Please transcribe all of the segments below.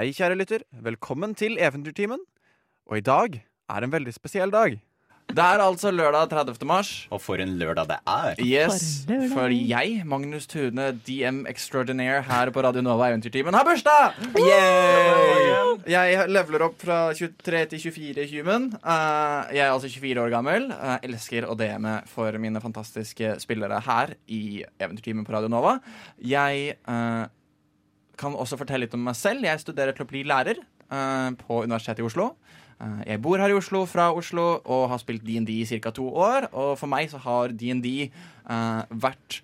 Hei, kjære lytter. Velkommen til Eventyrtimen. Og i dag er en veldig spesiell dag. Det er altså lørdag 30. mars. Og for en lørdag det er. Yes, For lørdag. for jeg, Magnus Tune, DM Extraordinaire her på Radio Nova Eventyrtimen, har bursdag! Jeg leveler opp fra 23 til 24 human. Uh, jeg er altså 24 år gammel. Jeg elsker å DM-e for mine fantastiske spillere her i Eventyrtimen på Radio Nova. Jeg eh, kan også fortelle litt om meg selv. Jeg studerer til å bli lærer uh, på Universitetet i Oslo. Uh, jeg bor her i Oslo fra Oslo og har spilt DND i ca. to år. Og for meg så har DND uh, vært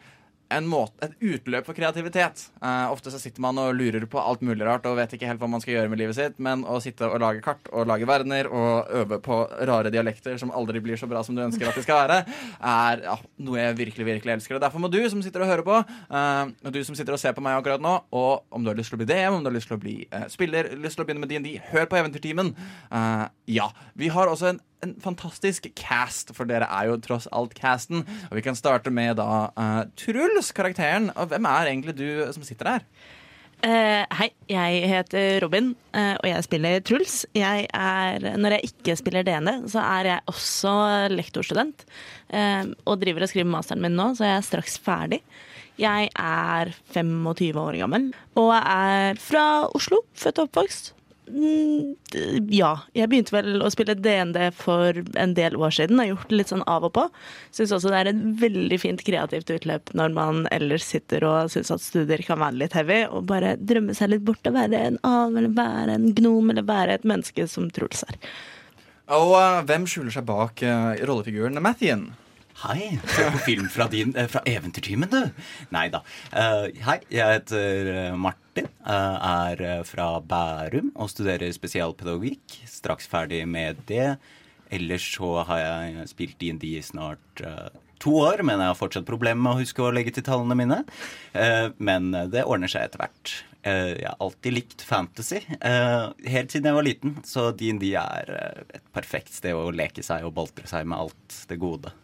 måte, et utløp for kreativitet. Uh, ofte så sitter man og lurer på alt mulig rart og vet ikke helt hva man skal gjøre med livet sitt, men å sitte og lage kart og lage verdener og øve på rare dialekter som aldri blir så bra som du ønsker at de skal være, er ja, noe jeg virkelig virkelig elsker. Og Derfor må du som sitter og hører på, uh, og du som sitter og ser på meg akkurat nå, og om du har lyst til å bli DM, om du har lyst til å bli uh, spiller, lyst til å begynne med DND, hør på Eventyrtimen. Ja. Vi har også en en fantastisk cast, for dere er jo tross alt casten. Og vi kan starte med da uh, Truls, karakteren. Og hvem er egentlig du som sitter der? Uh, hei, jeg heter Robin, uh, og jeg spiller Truls. Jeg er, når jeg ikke spiller DND, så er jeg også lektorstudent. og driver og skriver masteren min nå, så jeg er straks ferdig. Jeg er 25 år gammel og er fra Oslo, født og oppvokst. Mm, ja. Jeg begynte vel å spille DND for en del år siden. Jeg Har gjort det litt sånn av og på. Syns også det er et veldig fint kreativt utløp når man ellers sitter og syns at studier kan være litt heavy, og bare drømme seg litt bort og være en av, eller være en gnom, eller være et menneske som Truls er. Og uh, hvem skjuler seg bak uh, rollefiguren Mathien? Hei, se på film fra, eh, fra Eventyrtimen, du. Nei da. Uh, hei, jeg heter eh, Martin. Uh, er fra Bærum og studerer spesialpedagogikk. Straks ferdig med det. Ellers så har jeg spilt DND i snart uh, to år, men jeg har fortsatt problemer med å huske å legge til tallene mine. Men det ordner seg etter hvert. Jeg har alltid likt fantasy, helt siden jeg var liten. Så DND er et perfekt sted å leke seg og boltre seg med alt det gode.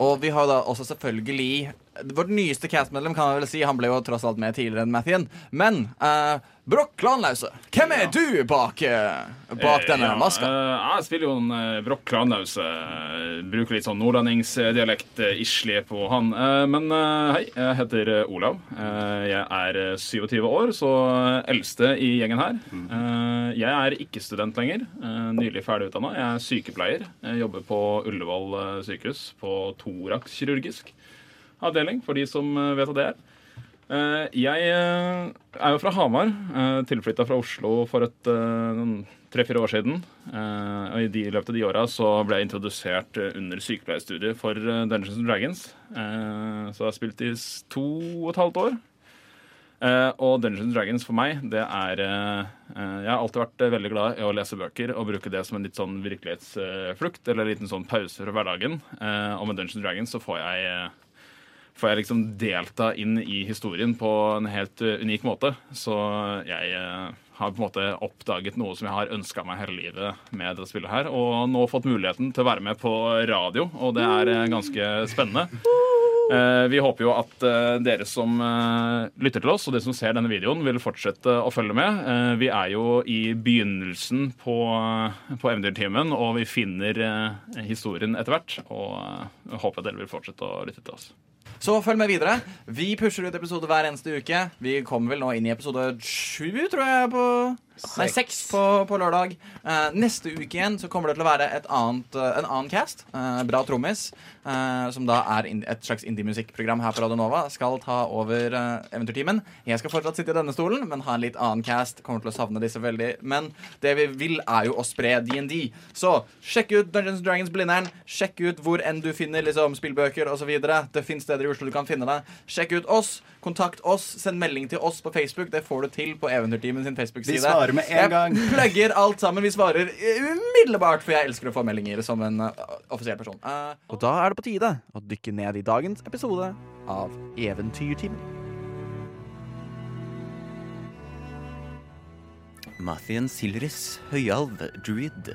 Og vi har da også selvfølgelig Vårt nyeste castmedlem, kan jeg vel si. Han ble jo tross alt med tidligere enn Mathien. Men uh, Broch Klanlause, hvem er du bak, eh, bak denne ja, maska? eh, jeg spiller jo en uh, Broch Klanlause. eh, bruker litt sånn nordlendingsdialekt uh, islig på han. Eh, men eh, hei, jeg heter eh, Olav. Eh, jeg er eh, 27 år, så eh, eldste i gjengen her. Eh, jeg er ikke student lenger. eh, nylig ferdig utdanna. Jeg er sykepleier. Jeg jobber på Ullevål eh, sykehus på thorax kirurgisk avdeling, for de som eh, vet hva det er. Eh, jeg eh, er jo fra Hamar. Tilflytta fra Oslo for tre-fire år siden. Og I de, løpet av de åra ble jeg introdusert under sykepleierstudiet for Dungeons and Dragons. Så jeg har spilt i to og et halvt år. Og Dungeons and Dragons for meg, det er Jeg har alltid vært veldig glad i å lese bøker og bruke det som en litt sånn virkelighetsflukt, eller en liten sånn pause fra hverdagen. Og med Dungeons and Dragons så får jeg får jeg liksom delta inn i historien på en helt eh, unik måte. Så jeg eh, har på en måte oppdaget noe som jeg har ønska meg hele livet med dette spillet her, og nå fått muligheten til å være med på radio, og det er eh, ganske spennende. Vi håper jo at dere som lytter til oss, og dere som ser denne videoen, vil fortsette å følge med. Vi er jo i begynnelsen på, på Eventyrtimen, og vi finner historien etter hvert. Og håper at dere vil fortsette å lytte til oss. Så følg med videre. Vi pusher ut episode hver eneste uke. Vi kommer vel nå inn i episode sju, tror jeg, på Nei, seks på, på lørdag. Eh, neste uke igjen så kommer det til å være et annet, eh, en annen cast. Eh, Bra trommis, eh, som da er et slags indie-musikkprogram her på Radionova. Skal ta over eh, Eventyrtimen. Jeg skal fortsatt sitte i denne stolen, men ha en litt annen cast. Kommer til å savne disse veldig. Men det vi vil, er jo å spre DND. Så sjekk ut Dungeons Dragons Blindern. Sjekk ut hvor enn du finner liksom, spillbøker osv. Det fins steder i Oslo du kan finne det. Sjekk ut oss. Kontakt oss. Send melding til oss på Facebook. Det får du til på Eventyrtimen sin Facebook-side. Vi svarer med en gang. Jeg plugger alt sammen. Vi svarer umiddelbart, for jeg elsker å få meldinger som en uh, offisiell person. Uh, og da er det på tide å dykke ned i dagens episode av Eventyrtimen. Mathien Silris, høyalv, druid,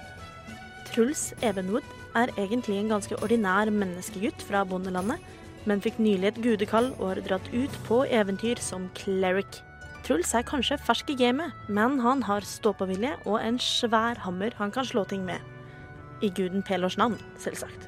Truls Evenwood er egentlig en ganske ordinær menneskegutt fra bondelandet, men fikk nylig et gudekall og har dratt ut på eventyr som cleric. Truls er kanskje fersk i gamet, men han har ståpåvilje og en svær hammer han kan slå ting med. I guden Pelors navn, selvsagt.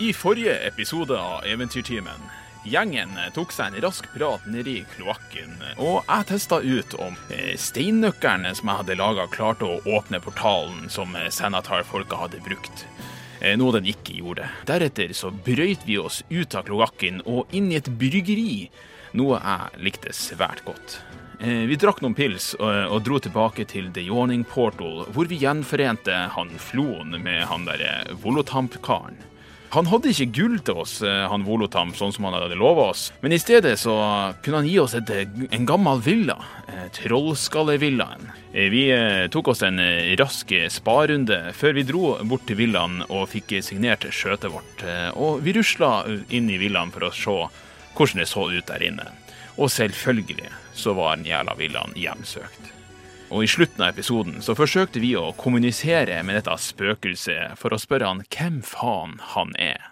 I forrige episode av Eventyrtimen Gjengen tok seg en rask prat nedi kloakken, og jeg testa ut om eh, steinnøkkelen som jeg hadde laga, klarte å åpne portalen som eh, Senatar-folka hadde brukt. Eh, Noe den ikke gjorde. Deretter så brøyt vi oss ut av kloakken og inn i et bryggeri, noe jeg likte svært godt. Vi drakk noen pils og dro tilbake til The Yawning Portal, hvor vi gjenforente han Floen med han derre Volotamp-karen. Han hadde ikke gull til oss, eh, han Volotam, sånn som han hadde lova oss, men i stedet så kunne han gi oss et, en gammel villa, eh, Trollskallevillaen. Eh, Vi tok oss en rask sparunde før vi dro bort til villaen og fikk signert skjøtet vårt, og vi rusla inn i villaen for å se hvordan det så ut der inne. Og selvfølgelig så var den jævla villaen hjemsøkt. Og i slutten av episoden så forsøkte vi å kommunisere med dette spøkelset for å spørre han hvem faen han er.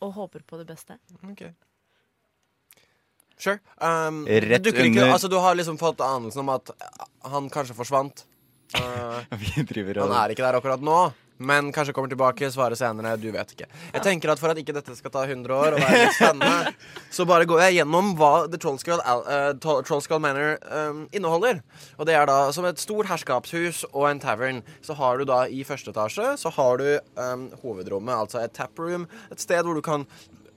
Og håper på det beste. Ok. Sure. Um, Rett du, ikke, under- altså, du har liksom fått anelsen om at han kanskje forsvant. Uh, Vi driver han er ikke der akkurat nå, men kanskje kommer tilbake, svarer senere. Du vet ikke. Jeg tenker at For at ikke dette skal ta 100 år og være litt spennende, så bare går jeg gjennom hva The Trollskull, uh, Trollskull Manor um, inneholder. Og det er da som et stort herskapshus og en tavern. Så har du da i første etasje så har du um, hovedrommet, altså et taproom. Et sted hvor du kan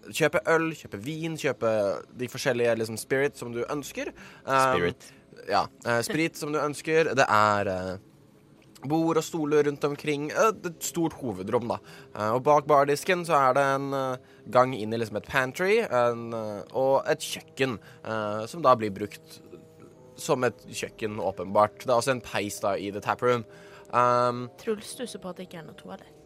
kjøpe øl, kjøpe vin, kjøpe de forskjellige liksom, spirit som du ønsker. Um, Spirit. Ja. Uh, sprit som du ønsker. Det er eh, bord og stoler rundt omkring. Et stort hovedrom, da. Eh, Og bak bardisken så er det en eh, gang inn i liksom et pantry en, eh, og et kjøkken, eh, som da blir brukt som et kjøkken, åpenbart. Det er også en peis da i the taproom. Um, Truls stusser på at det ikke er noe toalett.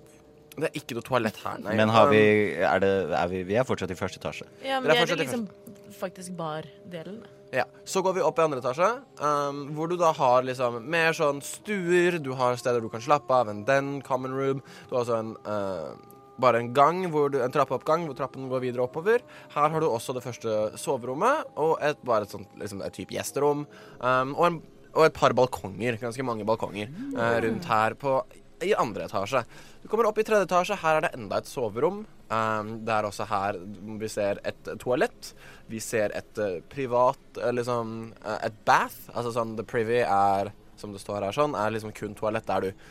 det er ikke noe toalett her, nei. Men har vi Um, er det, er vi, vi er fortsatt i første etasje. Ja, men Det er det er liksom faktisk bardelen. Ja, Så går vi opp i andre etasje, um, hvor du da har liksom mer sånn stuer. Du har steder du kan slappe av, en den, common room. Du har også en uh, bare en gang, du, en trappeoppgang hvor trappen går videre oppover. Her har du også det første soverommet og et, bare et sånt liksom et type gjesterom. Um, og, en, og et par balkonger, ganske mange balkonger, uh, rundt her på i andre etasje. Du kommer opp i tredje etasje. Her er det enda et soverom. Um, det er også her vi ser et toalett. Vi ser et eh, privat eh, liksom eh, Et bath. Altså sånn The Privy er, som det står her sånn, er liksom kun toalett der du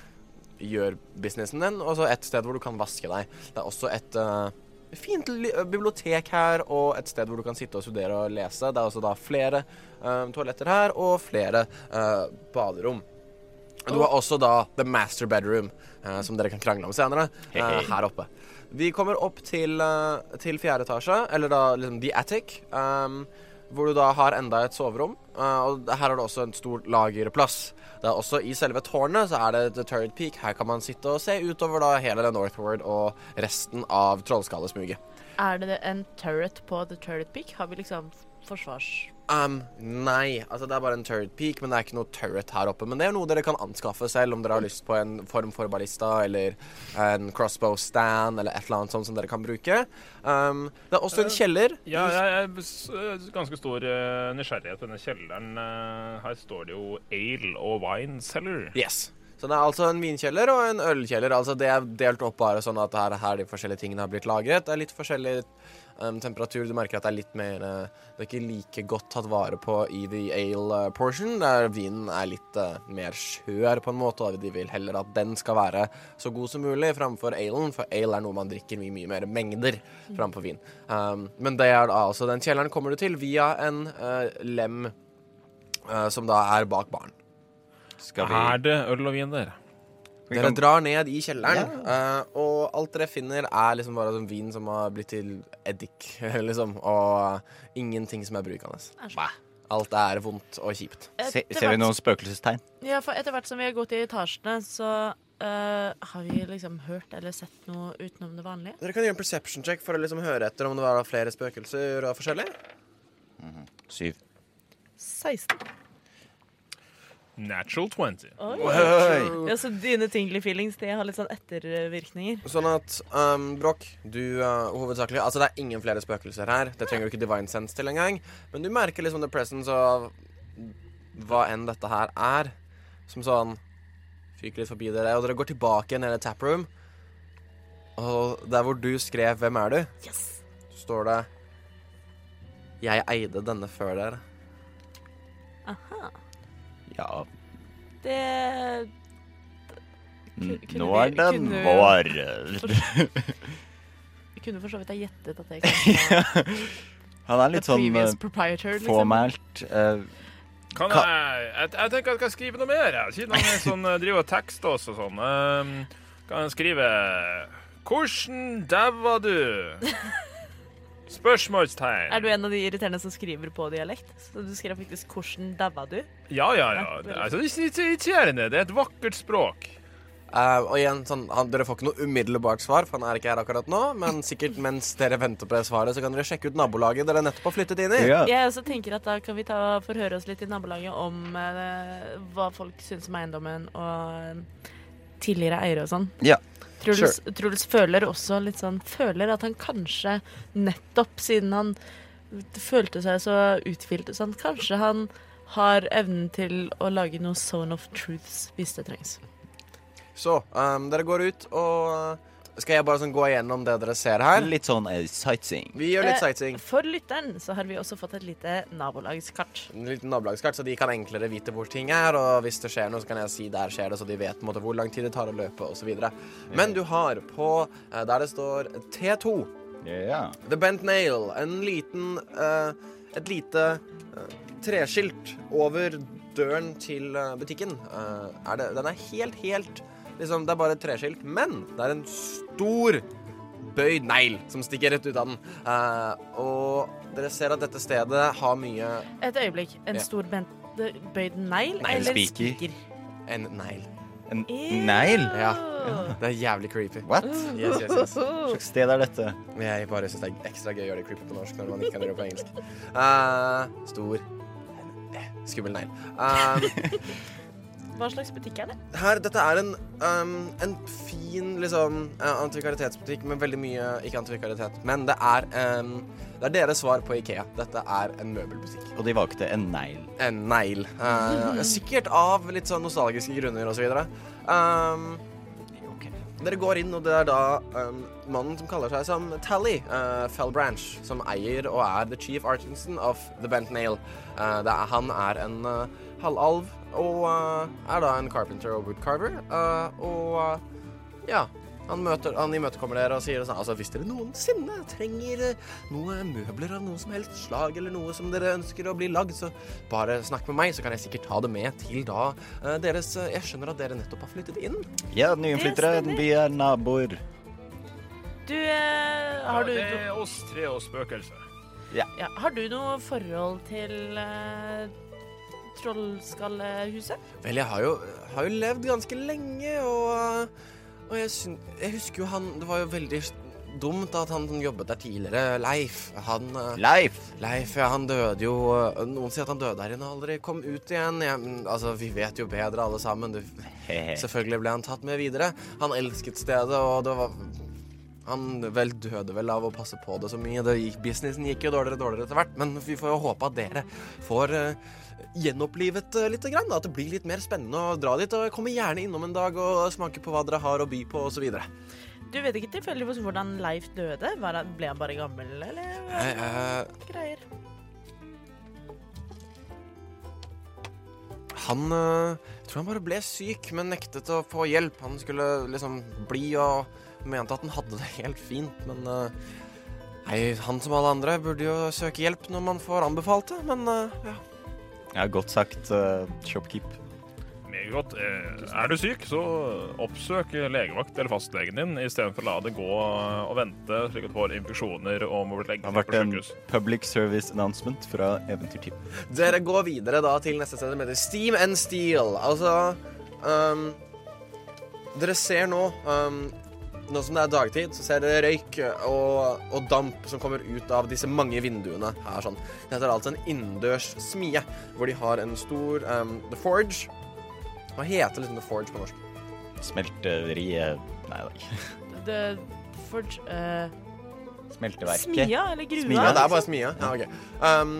gjør businessen din, og så et sted hvor du kan vaske deg. Det er også et fint li bibliotek her, og et sted hvor du kan sitte og studere og lese. Det er også da flere uh, toaletter her, og flere uh, baderom. Du har også da the master bedroom, eh, som dere kan krangle om senere, eh, her oppe. Vi kommer opp til, eh, til fjerde etasje, eller da liksom the attic, um, hvor du da har enda et soverom. eh, og her er det også en stor lagerplass. Det er også I selve tårnet så er det The Turret Peak. Her kan man sitte og se utover da hele The Northward og resten av Trollskallesmuget. Er det en turret på The Turret Peak? Har vi liksom forsvars... Um, nei, altså det er bare en turret peak, men det er ikke noe turret her oppe. Men det er noe dere kan anskaffe selv om dere har lyst på en form for ballista eller en crossbow stand eller et eller annet sånt som dere kan bruke. Um, det er også en kjeller. Ja, jeg er ganske stor eh, nysgjerrighet på denne kjelleren. Eh, her står det jo ale og wine cellar. Yes. Så det er altså en vinkjeller og en ølkjeller. Altså det er delt opp bare sånn at her, her de forskjellige tingene har blitt lagret. Det er litt forskjellig um, temperatur. Du merker at det er litt mer uh, Det er ikke like godt tatt vare på i the ale uh, portion. Der vinen er litt uh, mer skjør på en måte, og de vil heller at den skal være så god som mulig framfor alen, for ale er noe man drikker mye, mye mer mengder framfor vin. Um, men det er da altså Den kjelleren kommer du til via en uh, lem som da er bak baren. Skal vi Er det øl og vin der? Vi Dere kan- drar ned i kjelleren, eh, og alt dere finner, er liksom bare sånn vin som har blitt til eddik, liksom. Og ingenting som er brukende. Æsj. Alt er vondt og kjipt. Se, Etter ser vi hvert- noen spøkelsestegn? Ja, for etter hvert som vi har gått i etasjene, så eh, har vi liksom hørt eller sett noe utenom det vanlige. Dere kan gjøre en perception check for å liksom høre etter om det var flere spøkelser og forskjellig. Syv. 16. Natural 20. Oi. Ja, så dine tingly feelings de har litt sånn ettervirkninger. Sånn at um, Broch, du uh, hovedsakelig Altså, det er ingen flere spøkelser her. Det trenger du ikke divine sense til engang. Men du merker liksom the presence av hva enn dette her er. Som sånn Fyker litt forbi dere, og dere går tilbake ned i taproom. Og der hvor du skrev 'Hvem er du?', Yes! så står det 'Jeg eide denne før dere'. Aha. Ja, Det Ku- kunne nå vi- er den kunne vi- vår. Vi kunne for så vidt ha gjettet at det ikke var Han er litt the sånn previous eh, proprietor. Liksom. formalt. eh, Kan Ka- jeg, jeg, jeg tenker at jeg kan skrive noe mer, jeg. siden han er sånn, eh, driver og tekster oss og sånn. Um, kan jeg skrive Hvordan daua du? Spørsmålstegn. Er du en av de irriterende som skriver på dialekt? Så du skrev faktisk 'Hvordan daua du'? Ja, ja, ja. Det, altså, er ikke irriterende. Det er et vakkert språk. Uh, og igjen, sånn, han, Dere får ikke noe umiddelbart svar, for han er ikke her akkurat nå. Men sikkert mens dere venter på det svaret, så kan dere sjekke ut nabolaget dere nettopp har flyttet inn i. ja. Jeg også tenker at da kan vi ta, forhøre oss litt i nabolaget om eh, hva folk syns om eiendommen og eh, tidligere eiere og sånn. Ja. Truls, Truls føler også litt sånn Føler at han kanskje nettopp siden han følte seg så uthvilt sånn, kanskje han har evnen til å lage noe zone of truths hvis det trengs. Så um, dere går ut, og skal jeg bare sånn gå igjennom det dere ser her? Litt sånn uh, sightseeing. Vi gjør litt Eh, sightseeing. For lytteren så har vi også fått et lite nabolagskart. En liten nabolagskart, så de kan enklere vite hvor ting er. Og hvis det skjer noe, så kan jeg si der skjer det, så de vet på en måte, hvor lang tid det tar å løpe osv. Men du har på uh, der det står T2, yeah. The Bent Nail, en liten uh, Et lite uh, treskilt over døren til uh, butikken. Uh, er det, den er helt, helt liksom, Det er bare et treskilt, men det er en stor bøyd negl som stikker rett ut av den. Uh, og dere ser at dette stedet har mye Et øyeblikk. En Ja. stor bøyd negl eller spiker. en negl. En negl? Ja. Det er jævlig creepy. What? Yes, yes, yes. Hva slags sted er dette? Jeg bare syns det er ekstra gøy å gjøre det creepy på norsk når man ikke kan gjøre det på engelsk. Uh, stor eh, skummel negl. Um, Hva slags butikk er det? her, dette er en, um, en fin liksom, antikvaritetsbutikk med veldig mye ikke-antikvaritet. men det er um, Det er deres svar på Ikea. Dette er en møbelbutikk. Og de valgte en negl. En negl. Eh, sikkert av litt sånn nostalgiske grunner osv. Um, Dere går inn, og det er da um, mannen som kaller seg som Tally uh, Fellbranch, som eier og er the chief artisan of The Bent Nail. Uh, det er, han er en uh, halvalv og uh, er da en carpenter og woodcarver. Uh, og uh, ja, han, møter, han imøtekommer dere og sier sånn Altså, hvis dere noensinne trenger noe møbler av noe som helst slag, eller noe som dere ønsker å bli lagd, så bare snakk med meg, så kan jeg sikkert ta det med til da uh, deres uh, Jeg skjønner at dere nettopp har flyttet inn. Ja, nyinnflyttere. Vi er naboer. Du, eh, har, du, Ja, det er oss tre og spøkelset. ja, har du noe forhold til eh, Trollskallehuset? Vel, jeg har jo, har jo levd ganske lenge, og, og jeg, syn, jeg husker jo han Det var jo veldig dumt at han som jobbet der tidligere, Leif Han eh, Leif! Leif, ja, han døde jo eh, Noen sier at han døde der inne og aldri kom ut igjen. Jeg, men, altså, Vi vet jo bedre, alle sammen. Du, selvfølgelig ble han tatt med videre. Han elsket stedet, og det var han vel døde vel av å passe på det så mye. Det gikk, businessen gikk jo dårligere og dårligere etter hvert, men vi får jo håpe at dere får eh, gjenopplivet uh, litt. Grann, at det blir litt mer spennende å dra dit. Og komme gjerne innom en dag og smake på hva dere har å by på, osv. Du vet ikke tilfeldigvis hvordan Leif døde? Ble han bare gammel, eller hva Uh, greier? han uh, tror han bare ble syk, men nektet å få hjelp. Han skulle liksom bli og mente at han hadde det helt fint, men uh, Nei, han som alle andre burde jo søke hjelp når man får anbefalt det, men ja. Ja, godt sagt, uh, shopkeep. Godt. Eh, Er du syk, så oppsøk legevakt eller fastlegen din istedenfor å la det gå og vente slik at du får infeksjoner og må bli Det har vært en public service announcement fra Eventyrteam. Dere går videre da til neste sted som heter Steam and Steel. Altså um, Dere ser nå um, Nå som det er dagtid, så ser dere røyk og, og damp som kommer ut av disse mange vinduene her. sånn. Dette er altså en innendørs smie, hvor de har en stor um, The Forge. Hva heter liksom The Forge på norsk? Smelteriet Nei da. The Forge uh, Smelteverket. Smia eller grua? Smia, det er bare smia. Ja, okay. Um,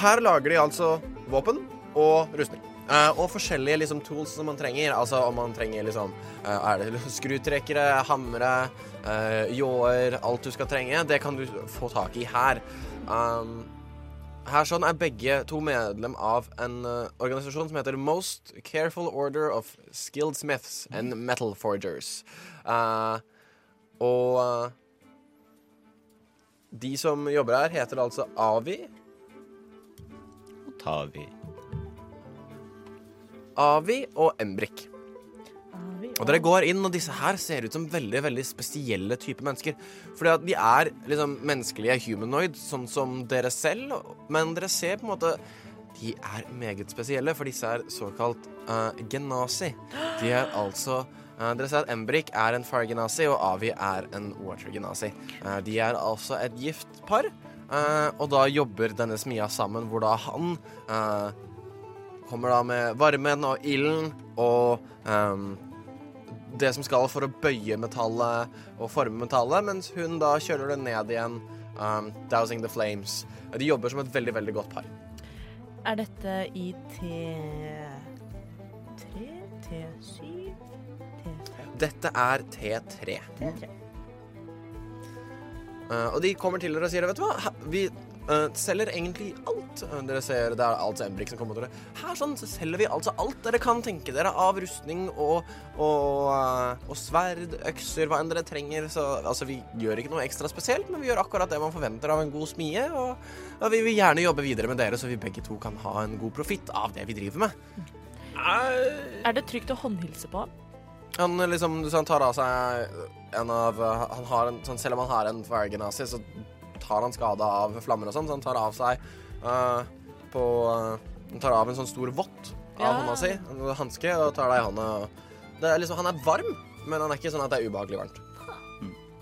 her lager de altså våpen og rustning. Eh, og forskjellige liksom, tools som man trenger. Altså om man trenger liksom uh, skrutrekkere, hamre, uh, ljåer Alt du skal trenge. Det kan du få tak i her. Um, her sånn er begge to medlem av en eh, organisasjon som heter Most Careful Order of Skilled Smiths and Metal Forgers. Eh, og eh, de som jobber her, heter altså Avi. Og vi. Avi og Embrik. Og dere går inn, og disse her ser ut som veldig veldig spesielle typer mennesker. Fordi at de er liksom menneskelige humanoid, sånn som dere selv, men dere ser på en måte De er meget spesielle, for disse er såkalt uh, genasi. De er altså uh, Dere ser at Embrik er en fire genasi, og Avi er en water genasi. Uh, de er altså et gift par, eh, og da jobber denne smia sammen, hvor da han eh, kommer da med varmen og ilden og um, det som skal for å bøye metallet og forme metallet, mens hun da kjøler det ned igjen, um, dousing the flames. De jobber som et veldig, veldig godt par. Er dette i T3, T7, T3? Dette er T3. T3. Uh, og de kommer til dere og sier, vet du hva, vi uh, selger egentlig alt. Uh, dere ser, det er altså Embrik som kommer til dere. Her sånn så selger vi altså alt dere kan tenke dere av rustning og, og, uh, og sverd, økser, hva enn dere trenger. Så altså, vi gjør ikke noe ekstra spesielt, men vi gjør akkurat det man forventer av en god smie. Og, og vi vil gjerne jobbe videre med dere, så vi begge to kan ha en god profitt av det vi driver med. Er det trygt å håndhilse på ham? Han liksom, så han tar av seg en av Han har en, sånn, Selv om han har en fire-genasi, så tar han skade av flammer og sånn, så han tar av seg uh, på eh, Han tar av en sånn stor vott av Ja. hånda si, en hanske, og tar det i hånda. Det er liksom, han er varm, men han er ikke sånn at det er ubehagelig varmt.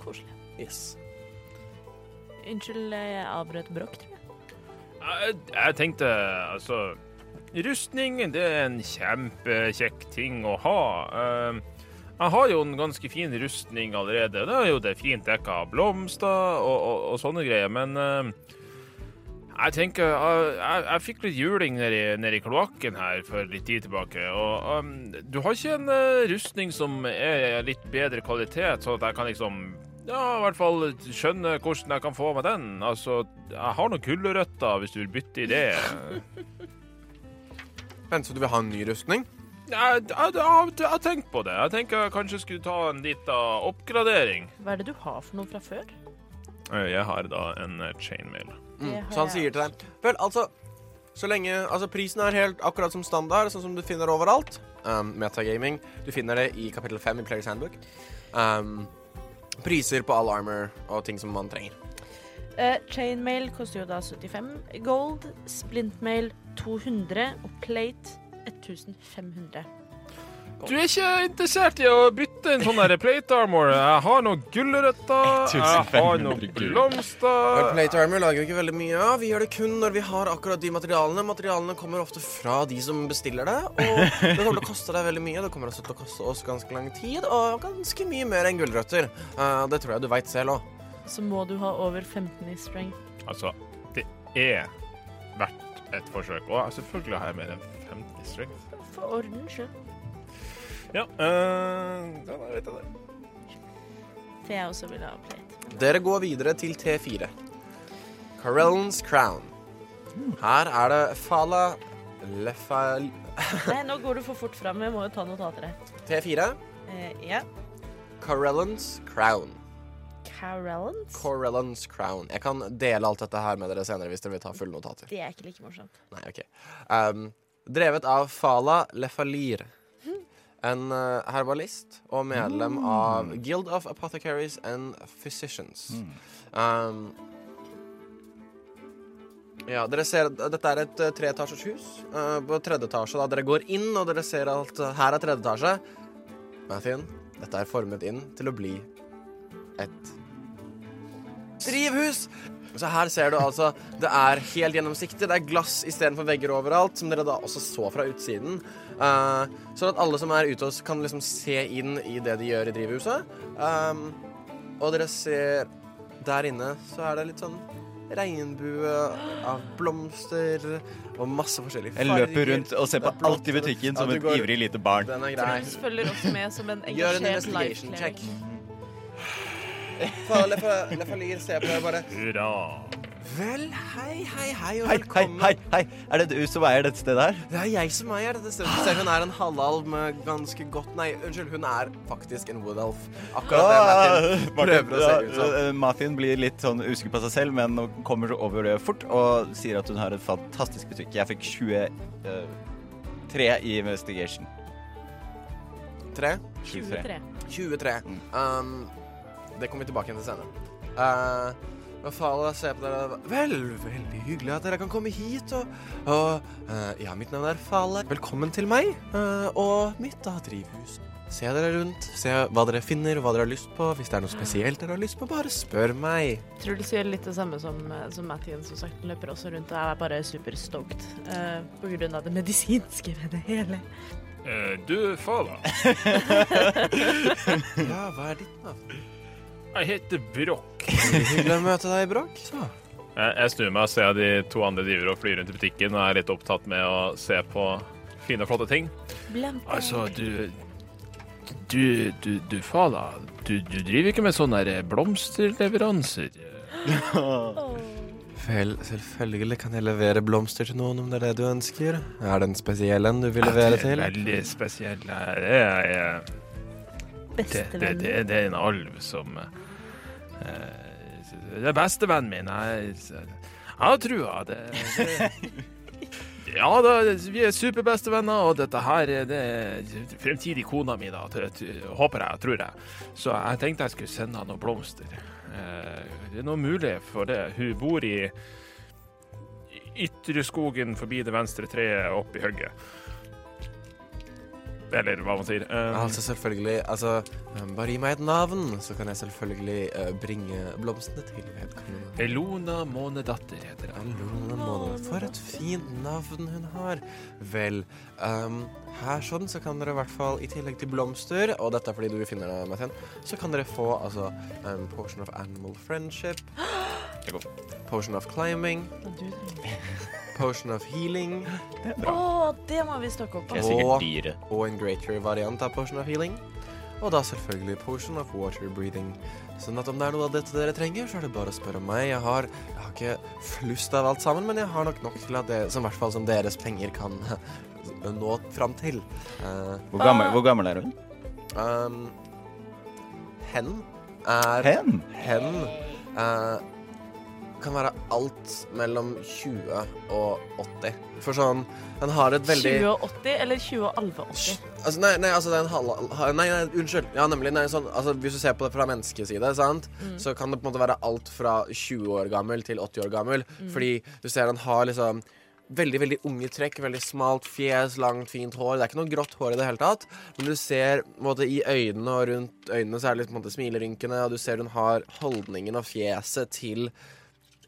Koselig. Yes. Unnskyld, jeg avbrøt bråk, tror jeg. jeg, jeg tenkte altså Rustning det er en kjempekjekk ting å ha. Eh, jeg har jo en ganske fin rustning allerede. Det er jo det fint dekka av blomster og, og, og sånne greier, men uh, jeg tenker eh, Jeg, jeg fikk litt juling nedi, nedi kloakken her for litt tid tilbake. Og um, du har ikke en uh, rustning som er litt bedre kvalitet, sånn at jeg kan liksom ja, i hvert fall skjønne hvordan jeg kan få meg den. Altså, jeg har noen gulrøtter hvis du vil bytte i det. Vent, så du vil ha en ny rustning? Jeg, jeg, jeg, jeg har tenkt på det. Jeg tenker jeg kanskje skulle ta en liten oppgradering. Hva er det du har for noe fra før? Eh, Jeg har da en eh, chainmail. Mm. Så han sier til deg Vel, altså Så lenge Altså, prisen er helt akkurat som standard, sånn som du finner overalt. Um, Metagaming. Du finner det i kapittel 5 i Players Handbook. Um, priser på all armor og ting som man trenger. Uh, chainmail koster jo da 75 gold, splintmail 200 og plate 1500. Du er ikke interessert i å bytte en sånn plate armor? Jeg har noen gulrøtter, jeg har noen blomster Plate armor lager vi ikke veldig mye av. Vi gjør det kun når vi har akkurat de materialene. Materialene kommer ofte fra de som bestiller det, og det kommer til å koste deg veldig mye. Det kommer også til å koste oss ganske lang tid, og ganske mye mer enn gulrøtter. Uh, det tror jeg du veit selv òg. Så må du ha over 15 i strength. Altså, det er verdt et forsøk. Og selvfølgelig har jeg mer enn 50 strength. For ordens skyld. Ja, øh, da vet jeg det. For jeg også vil ha plate. Dere går videre til T4. Carellans Crown. Her er det Fala Lefal... Nei, nå går du for fort fram. Jeg må jo ta notater her. T4. Eh, ja. Carellans Crown. Carellans? Corellans Crown. Jeg kan dele alt dette her med dere senere hvis dere vil ta fulle notater. Det er ikke like morsomt. Nei, ok. Um, drevet av Fala Lefalir. en eh, herbalist og medlem av Guild of Apothecaries and Physicians. Um, ja, dere ser Dette er et uh, treetasjers hus. Uh, på tredje etasje da Dere går inn, og dere ser uh, her er tredje etasje. Mathien, dette er formet inn til å bli et drivhus. Så her ser du altså Det er helt gjennomsiktig. Det er glass istedenfor vegger overalt, som dere da også så fra utsiden. Uh, sånn at alle som er ute, hos- kan liksom se inn i det de gjør i drivhuset. Um, og dere ser der inne så er det litt sånn regnbue av blomster og masse forskjellige farger. Jeg løper rundt og ser på alt i butikken som et går- ivrig lite barn. Den er grei. Truls følger også med som en engasjert investigation Hurra. Vel, hei, hei, hei, og Hei, hei, velkommen. hei, hei! Er det du som eier dette stedet her? Det er jeg som eier dette stedet. Ser hun er en halvalv med ganske godt Nei, unnskyld, hun er faktisk en woodalf. Akkurat det Martin prøver å se ut som. Ja, Mafien blir litt sånn usikker på seg selv, men kommer over det fort og sier at hun har et fantastisk butikk. Jeg fikk 23 i investigation. 3? 23. 23. 23. Um, det kommer vi tilbake igjen til senere. Uh, og Fala ser på dere Vel, veldig hyggelig at dere kan komme hit. Og, og uh, ja, mitt navn er Fala. Velkommen til meg uh, og mitt da drivhus. Se dere rundt, se hva dere finner og hva dere har lyst på. Hvis det er noe spesielt dere har lyst på, bare spør meg. Truls gjør litt det samme som, som Mathien, som sagt. Han løper også rundt og er bare super stoked. eh, på grunn av det medisinske ved det hele. Uh, du, Fala. Ja, hva er ditt navn? Jeg heter Brokk. Hyggelig å møte deg, Brokk. Jeg, jeg snur meg og ser at de to andre driver og flyr rundt i butikken og er litt opptatt med å se på fine og flotte ting. Blempe. Altså, du Du, du, du Fala, du, du driver ikke med sånne blomsterleveranser? Vel, selvfølgelig kan jeg levere blomster til noen om det er det du ønsker. Er det en spesiell en du vil levere til? Det er Veldig spesiell. Det er, det, det, det, det er en alv som Det er bestevennen min. Jeg, jeg har trua. Det, det, ja da, vi er superbestevenner, og dette her er fremtidig kona mi, da. Håper jeg, tror jeg. Så jeg tenkte jeg skulle sende henne noen blomster. Eh, Det er noe mulig for det. Hun bor i ytre skogen forbi det venstre treet oppe i hugget. Eller hva man sier. Um, Altså, selvfølgelig. Altså, um, bare gi meg et navn, så kan jeg selvfølgelig uh, bringe blomstene til vedkommende. Elona Månedatter heter hun. Elona Månedatter. For et fint navn hun har. Vel, um, her sånn så kan dere i hvert fall, i tillegg til blomster, og dette er fordi du finner det, Mathien, så kan dere få altså um, potion of animal friendship, potion of climbing, potion of healing, Å, det må vi stokke opp Det er sikkert Og- dyre. og en greater variant av potion of healing. Og da selvfølgelig potion of water breathing. Sånn at om det er noe av dette dere trenger, så er det bare å spørre meg. Jeg har, jeg har ikke flust av alt sammen, men jeg har nok nok til at det, som i hvert fall som deres penger kan nå fram til. Eh, Hvor gammel, hvor gammel er hun? um, hen er Hen? Hen eh, kan være alt mellom 20 og 80. For sånn Den har et veldig 20 og 80 eller 201180? Altså, nei, nei, altså det er en halv... Nei, nei, unnskyld. Ja, nemlig. Nei, sånn, altså, hvis du ser på det fra menneskeside, sant, så kan det på en måte være alt fra 20 år gammel til 80 år gammel. Fordi du ser han har liksom veldig veldig unge trekk, veldig smalt fjes, langt, fint hår. Det er ikke noe grått hår i det hele tatt, men du ser måte, i øynene og rundt øynene så er det litt på en måte, smilerynkene, og du ser hun har holdningen og fjeset til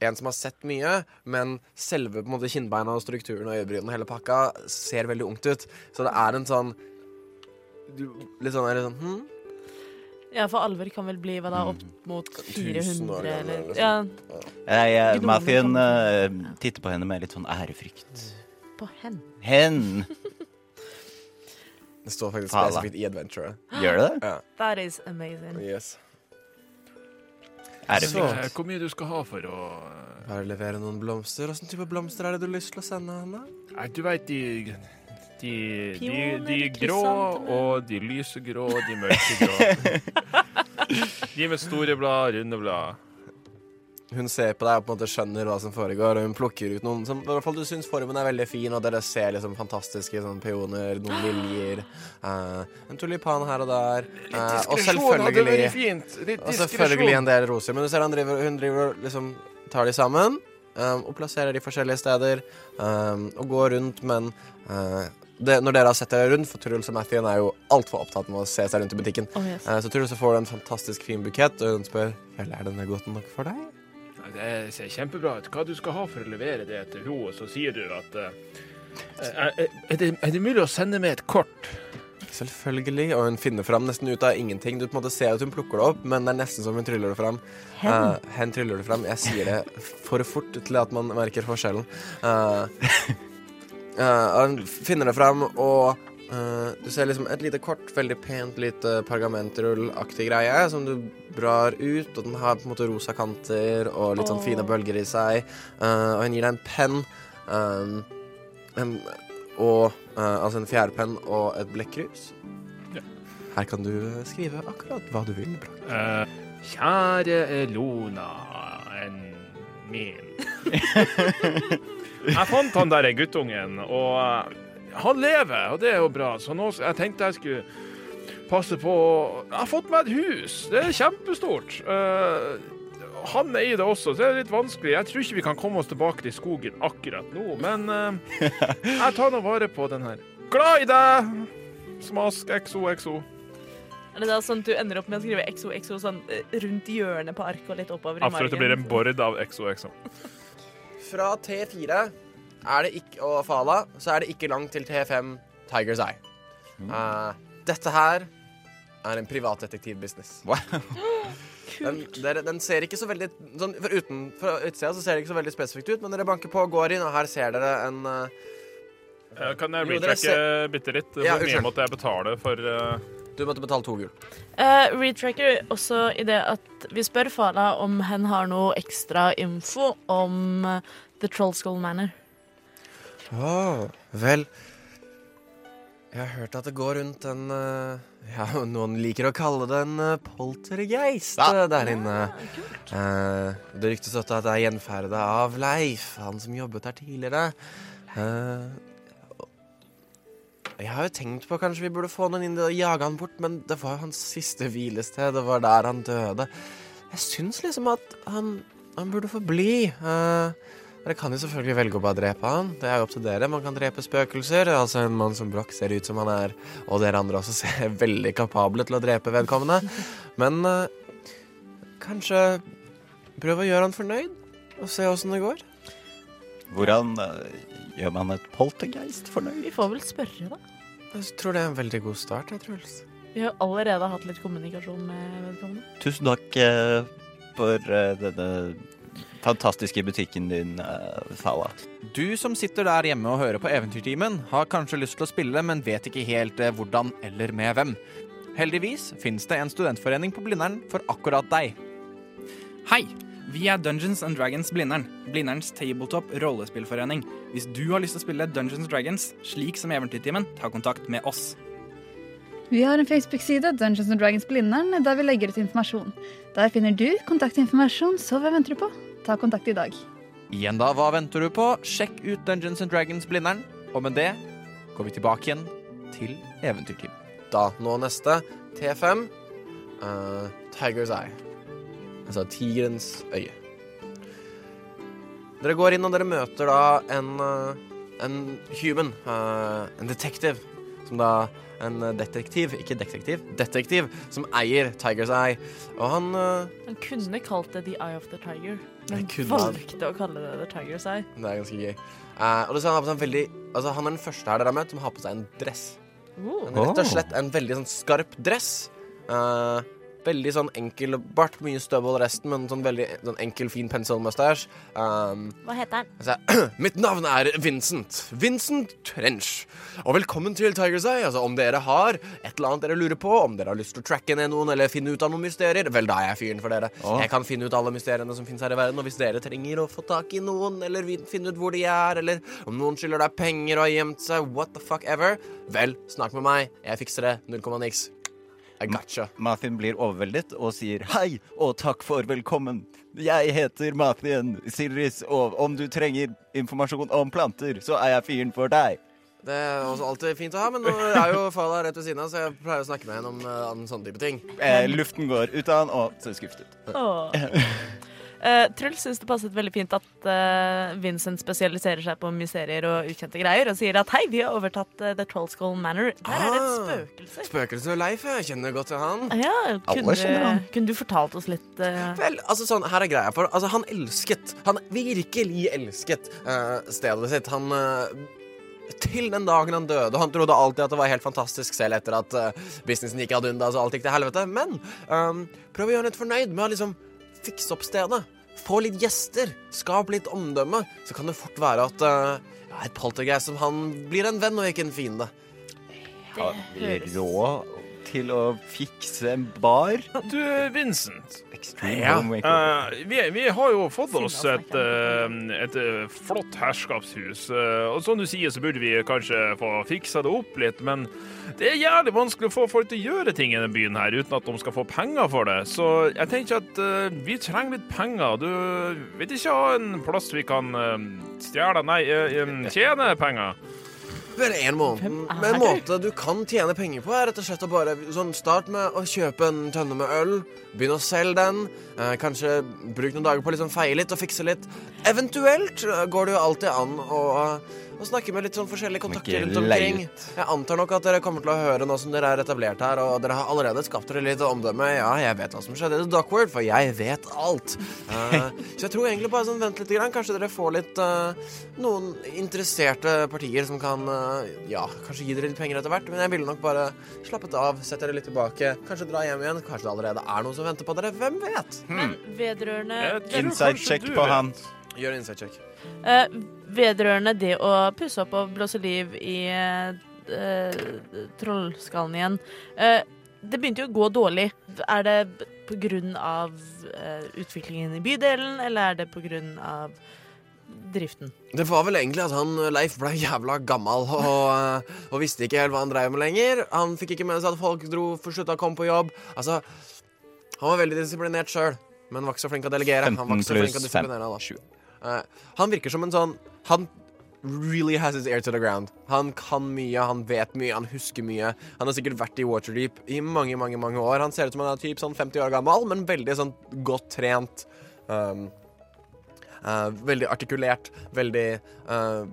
en som har sett mye, men selve på en måte kinnbeina og strukturen og øyebrynene og hele pakka ser veldig ungt ut. Så det er en sånn du, Litt sånn, litt sånn hm? Ja, for alver kan vel bli hva da, opp mot 400 år 400 eller ja. Ja, ja. Mathien eh, titter på henne med litt sånn ærefrykt. på hen. Hen! Det står faktisk spesifikt i Adventure. Gjør det det? That is amazing. Yes. Ærefrykt. Så, Hvor mye du skal ha for å Bare levere noen blomster. Åssen type blomster er det du har lyst til å sende henne? Nei, du veit de de, de, de grå og de lysegrå og de mørkegrå. de med store blad, runde blad. Hun ser på deg og på en måte skjønner hva som foregår, og hun plukker ut noen som i hvert fall du syns formen er veldig fin, og dere ser liksom fantastiske sånn peoner, noen liljer, uh, en tulipan her og der, uh, og selvfølgelig og selvfølgelig en del roser. Men du ser driver, hun driver og liksom tar de sammen um, og plasserer de forskjellige steder um, og går rundt, men uh, det, når dere har sett dere rundt, for Truls og Mathien er jo altfor opptatt med å se seg rundt i butikken, Oh, yes. så Truls får du en fantastisk fin bukett, og hun spør Vel, er denne godt nok for deg? Det ser kjempebra ut. Hva du skal ha for å levere det til henne, så sier du at uh, er, er, det, er det mulig å sende med et kort? Selvfølgelig. Og hun finner fram nesten ut av ingenting. Du på en måte ser at hun plukker det opp, men det er nesten som hun tryller det fram. Hen. Uh, hen tryller det fram. Jeg sier det for fort til at man merker forskjellen. Uh, uh, hun finner det fram, og uh, du ser liksom et lite kort, veldig pent lite pergamentrullaktig greie som du drar ut, og den har på en måte rosa kanter og litt sånn fine bølger i seg. Uh, og hun gir deg en penn. Um, en, og uh, altså en fjærpenn og et blekkrus. Her kan du skrive akkurat hva du vil. Bra. Eh, kjære Elona en min. jeg fant han der guttungen, og eh, han lever, og det er jo bra. Så nå jeg tenkte jeg skulle passe på Jeg har fått meg et hus. Det er kjempestort. Uh, han eier det også, så det er litt vanskelig. Jeg tror ikke vi kan komme oss tilbake til skogen akkurat nå, men uh, jeg tar nå vare på den her. Glad i deg! Smask XOXO. Er det da sånn at du ender opp med å skrive XOXO sånn eh, rundt hjørnet på arket og litt oppover i margen? Absolutt, det blir en bord av XOXO. Fra T4 er det ikke, og Fala så er det ikke langt til T5 Tiger's Eye. Uh, dette her er en privatdetektivbusiness. Den, dere, den ser ikke så veldig sånn, for uten, Fra utsida så ser det ikke så veldig spesifikt ut, men dere banker på, går inn, og her ser dere en uh, Kan jeg retracke bitte litt? Hvor Ja, mye måtte jeg betale for uh... Du måtte betale to gull. Uh, retracker også i det at vi spør Fala om hen har noe ekstra info om The The Trollskull Manor. Å, vel Jeg har hørt at det går rundt en eh, Ja, noen liker å kalle det en eh, poltergeist ja. der inne. Eh, det ryktes også at det er gjenferdet av Leif, han som jobbet her tidligere. Eh, jeg har jo tenkt på kanskje vi burde få noen inn og jage han bort, men det var jo hans siste hvilested. Det var der han døde. Jeg syns liksom at han, han burde få bli. Eh, dere kan jo selvfølgelig velge å bare drepe han. Det er jo opp til dere. Man kan drepe spøkelser. Altså En mann som Broch ser ut som han er, og dere andre også ser veldig kapable til å drepe vedkommende. Men uh, kanskje prøv å gjøre han fornøyd, og se åssen det går. Hvordan uh, gjør man et poltergeist fornøyd? Vi får vel spørre, da. Jeg tror det er en veldig god start, jeg, Truls. Vi har allerede hatt litt kommunikasjon med vedkommende. Tusen takk uh, for denne fantastiske butikken din, uh, Fala. Du som sitter der hjemme og hører på Eventyrtimen, har kanskje lyst til å spille, men vet ikke helt eh, hvordan eller med hvem. Heldigvis finnes det en studentforening på Blindern for akkurat deg. Hei! Vi er Dungeons and Dragons Blindern. Blinderns tabletop rollespillforening. Hvis du har lyst til å spille Dungeons and Dragons slik som Eventyrtimen, ta kontakt med oss. Vi har en Facebook-side, Dungeons and Dragons Blindern, der vi legger ut informasjon. Der finner du kontaktinformasjon, så hva venter du på? Ta kontakt i dag. Igjen da, hva venter du på? Sjekk ut Dungeons and Dragons-blinderen. Og med det går vi tilbake igjen til Eventyrtimen. Da, nå neste. T5. uh, Tiger's Eye. Altså tigerens øye. Dere går inn, og dere møter da en, uh, en human. Uh, en detective. Som da En detektiv, ikke detektiv, detektiv, som eier Tiger's Eye. Og han eh, Han kunne kalt det The Eye of the Tiger, men valgte å kalle det The Tiger's Eye. Det er ganske gøy. Uh, og det ser han har på seg en veldig Altså Han er den første her dere har møtt som har på seg en dress. Oh. En, rett og slett en veldig sånn skarp dress. Eh, veldig sånn enkel bart, mye støvel resten, men sånn veldig sånn enkel, fin pencil-mustasje. Um, Hva heter han? altså, Mitt navn er Vincent. Vincent Trench. Og velkommen til Tiger's Eye. Altså, om dere har et eller annet dere lurer på, om dere har lyst til å tracke ned noen eller finne ut av noen mysterier, vel, da er jeg fyren for dere. Oh. Jeg kan finne ut alle mysteriene som finnes her i verden, og hvis dere trenger å få tak i noen, eller finne ut hvor de er, eller om noen skylder deg penger og har gjemt seg, what the fuck ever, vel, snakk med meg. Jeg fikser det. Null komma niks. I gotcha. Mathien blir overveldet og sier hei og takk for velkommen. Jeg heter Mathien Silris, og om du trenger informasjon om planter, så er jeg fyren for deg. Det er også alltid fint å ha, men nå er jo Fala rett ved siden av, så jeg pleier å snakke med henne om, uh, sånne type ting. Eh, luften går ut av han og ser skuffet ut. Åh. Eh, Truls syns det passet veldig fint at uh, Vincent spesialiserer seg på mysterier og ukjente greier, og sier at hei, vi har overtatt uh, The Trollskull Manor. Der er det et spøkelse. spøkelse. og Leif, jeg kjenner godt til han. Ja, kunne, Alle kjenner han. du, kunne du fortalt oss litt Vel, altså sånn, her er greia for Altså, han elsket Han virkelig elsket eh, stedet sitt. Han Til den dagen han døde. Og han trodde alltid at det var helt fantastisk selv etter at uh, businessen gikk ad undas og alt gikk til helvete. Men um, prøv å gjøre ham litt fornøyd med å liksom fikse opp stedet. Få litt gjester. Skap litt omdømme. Så kan det fort være at uh, ja, et poltergeist som han blir en venn og ikke en fiende. Har vi råd til å fikse en bar? Du, Vincent. Ja. Uh, eh, vi, vi har jo fått oss et, uh, et eh, flott herskapshus. Uh, og som du sier, så burde vi kanskje få fiksa det opp litt. Men det er jævlig vanskelig å få folk til å gjøre ting i denne byen her uten at de skal få penger for det. Så jeg tenker at vi trenger litt penger. Du vet ikke ha en plass vi kan uh, stjele Nei, tjene penger. Vel, en måned. Men en måte du kan tjene penger på, er rett og slett å bare sånn, Start med å kjøpe en tønne med øl. Begynn å selge den. Eh, kanskje bruk noen dager på å liksom feie litt og fikse litt. Eventuelt eh, går det jo alltid an å, å snakke med litt sånn forskjellige kontakter rundt omkring. Jeg antar nok at dere kommer til å høre nå som dere er etablert her, og dere har allerede skapt dere litt omdømme. Ja, jeg vet hva som skjedde i The Dockworld, for jeg vet alt. Uh, så jeg tror egentlig bare sånn vent litt. Grann. Kanskje dere får litt uh, noen interesserte partier som kan uh, ja, kanskje gi dere litt penger etter hvert. Men jeg ville nok bare slappet av, sett dere litt tilbake, kanskje dra hjem igjen. Kanskje det allerede er noen som venter på dere. Hvem vet? Men vedrørende Insight Inside check på han. Gjør insight inside check. Eh, vedrørende det å pusse opp og blåse liv i eh, trollskallen igjen. Eh, det begynte jo å gå dårlig. Er det pga. Uh, eh, utviklingen i bydelen, eller er det pga. driften? Det var vel egentlig at han Leif ble jævla gammel og, eh, og, visste ikke helt hva han drev med lenger. Han fikk ikke med seg at folk dro for slutta å komme på jobb. Altså, han var veldig disiplinert sjøl, men var ikke så flink til å delegere. 15 pluss 5, 20. Uh, han virker som en sånn Han really has his ear to the ground. Han kan mye, han vet mye, han husker mye. Han har sikkert vært i Waterdeep i mange, mange mange år. Han ser ut som han er typ sånn 50 år gammel, men veldig sånn godt trent. Um, uh, veldig artikulert, veldig uh,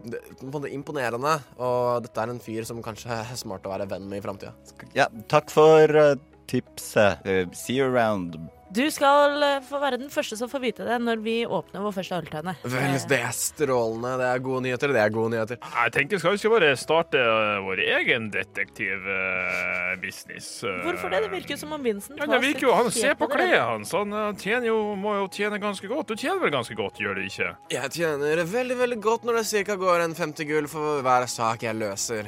imponerende. Og dette er en fyr som kanskje er smart å være venn med i framtida. Ja, takk for tipset. see you around, du skal eh, få være den første som får vite det når vi åpner vår første øltønne. Vel, Eh, det er strålende. Det er gode nyheter. Det er gode nyheter. Jeg tenker, skal vi ikke bare starte eh, vår egen detektivbusiness? Hvorfor det? Det virker jo som om Vincent Ja, det virker jo, Han ser på klærne hans. Han eh, tjener jo, må jo tjene ganske godt. Du tjener vel ganske godt, gjør du ikke? Jeg tjener veldig veldig godt når det cirka går en 50 gull for hver sak jeg løser.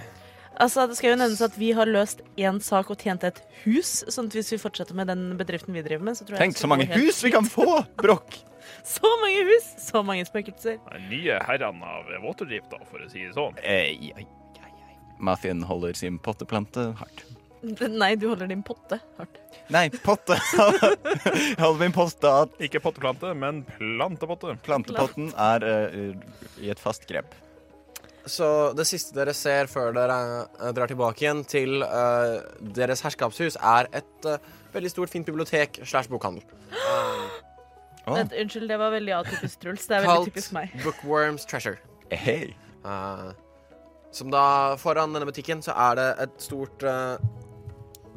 Altså, Det skal jo nevnes at vi har løst én sak og tjent et hus. sånn at hvis vi fortsetter med den bedriften vi driver med, så tror jeg Tenk så mange hus vi kan få, Brokk! Så mange hus! Så mange spøkelser. Nye herrene av Waterdeep, da, for å si det sånn. Eh, ei, ei, ei. Mathien holder sin potteplante hardt. Nei, du holder din potte hardt. Nei, potte! Jeg holder min potte hardt. Ikke potteplante, men plantepotte. Plantepotten er uh, i et fast grep. Så det siste dere ser før dere eh, drar tilbake igjen til uh, deres herskapshus, er et uh, veldig stort, fint bibliotek slash bokhandel. Vent, unnskyld, det var veldig atypisk Truls. Det er veldig typisk meg. Bookworms Treasure. Hey. Uh, som da Foran denne butikken så er det et stort uh,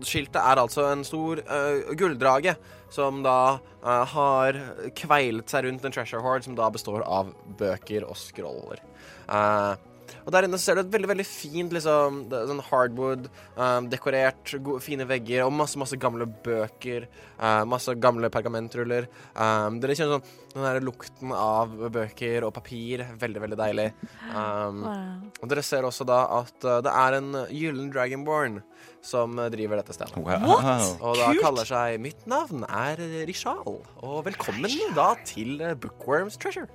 Skiltet er altså en stor uh, gulldrage som da uh, har kveilet seg rundt en treasure hoard som da består av bøker og scroller. Eh, og der inne ser du et veldig veldig fint liksom, sånn hardwood, um, dekorert, gode, fine vegger og masse masse gamle bøker. Uh, masse gamle pergamentruller. Um, dere kjenner sånn den der lukten av bøker og papir. Veldig, veldig deilig. Um, Wow. og dere ser også da at uh, det er en gyllen dragonborn som driver dette stedet. Wow. Og da Kult! kaller seg Mitt navn er Rishal, og velkommen da til Bookworms Treasure.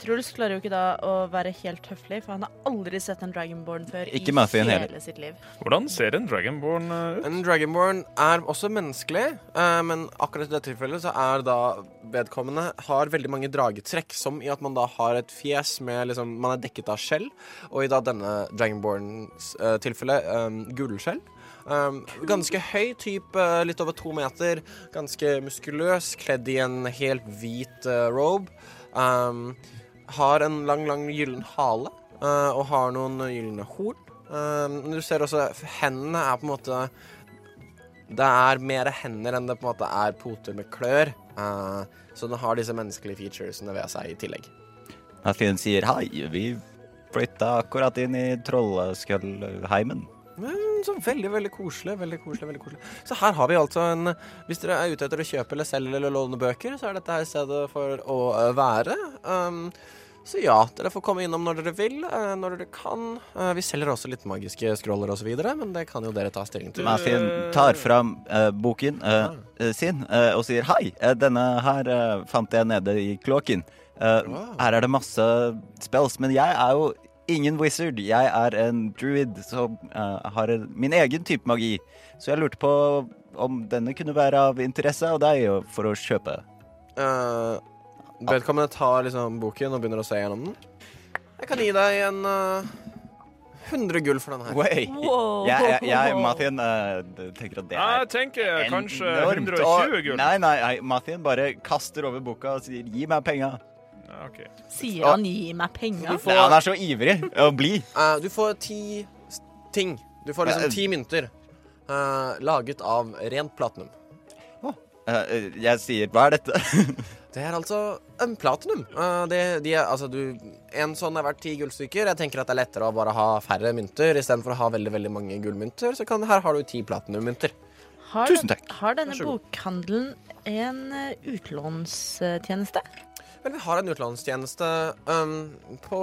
Truls klarer jo ikke da å være helt høflig, for han har aldri sett en Dragonborn før Ikke i hele, hele sitt liv. Hvordan ser en dragonborn eh, ut? En dragonborn er også menneskelig, eh, men akkurat i dette tilfellet så er da vedkommende har veldig mange dragetrekk, som i at man da har et fjes med liksom Man er dekket av skjell, og i da denne dragonborns uh, tilfelle um, gullskjell. Um, ganske høy, type litt over to meter. Ganske muskuløs, kledd i en helt hvit uh, robe. Um, har en lang, lang gyllen hale uh, og har noen gylne horn. Uh, du ser også hendene er på en måte Det er mer hender enn det på en måte er poter med klør. Uh, så den har disse menneskelige featuresene ved seg i tillegg. Mathien sier hei, vi flytta akkurat inn i Trolleskullheimen. Så veldig, veldig koselig. veldig koselig, veldig koselig. Så her har vi altså en Hvis dere er ute etter å kjøpe eller selge eller låne bøker, så er dette her stedet for å være. Um, så ja, dere får komme innom når dere vil, eh, når dere kan. Eh, vi selger også litt magiske scroller osv., men det kan jo dere ta stilling til. Mathien tar fram uh, boken uh, eh, sin og sier hei, denne her fant jeg nede i kloakken. Wow. Her er det masse spells, men jeg er jo ingen wizard. Jeg er en druid som har en, min egen type magi. Så jeg lurte på om denne kunne være av interesse av deg for å kjøpe. Eh, vedkommende tar liksom boken og begynner å se gjennom den. Jeg kan gi deg en uh, 100 gull for den her. Way. Wow. Jeg, jeg, jeg Mathien, uh, tenker at det er Jeg tenker kanskje enormt. 120 Og- gull. Nei, nei, nei, Mathien bare kaster over boka og sier 'gi meg penga'. Okay. Sier han 'gi meg penger'? får- Nei, han er så ivrig og blid. Uh, du får ti ting. Du får liksom ti mynter. uh, laget av rent platinum. Eh, jeg sier 'hva er dette'? Det er altså en platinum. Eh, det, de er, altså du, en sånn er verdt ti gullstykker. Jeg tenker at det er lettere å bare ha færre mynter istedenfor å ha veldig veldig mange gullmynter. Så kan, her har du ti platinummynter. Tusen takk. har denne bokhandelen en eh, utlånstjeneste? Vel, vi har en utlånstjeneste um, på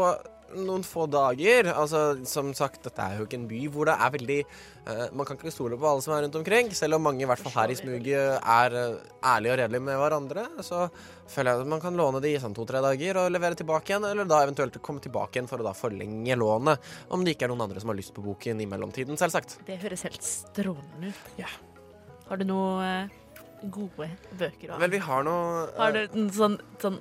noen få dager. Altså, som sagt, dette er jo ikke en by hvor det er veldig uh, Man kan ikke stole på alle som er rundt omkring. Selv om mange, i hvert fall her i smuget, er uh, ærlige og redelige med hverandre, så føler jeg at man kan låne de i sånn to-tre dager og levere tilbake igjen, eller da eventuelt komme tilbake igjen for å da forlenge lånet. Om det ikke er noen andre som har lyst på boken i mellomtiden, selvsagt. Det høres helt strålende ut. Ja. Har du noe eh, gode bøker å Men vi har noe uh... Har du en sånn, sånn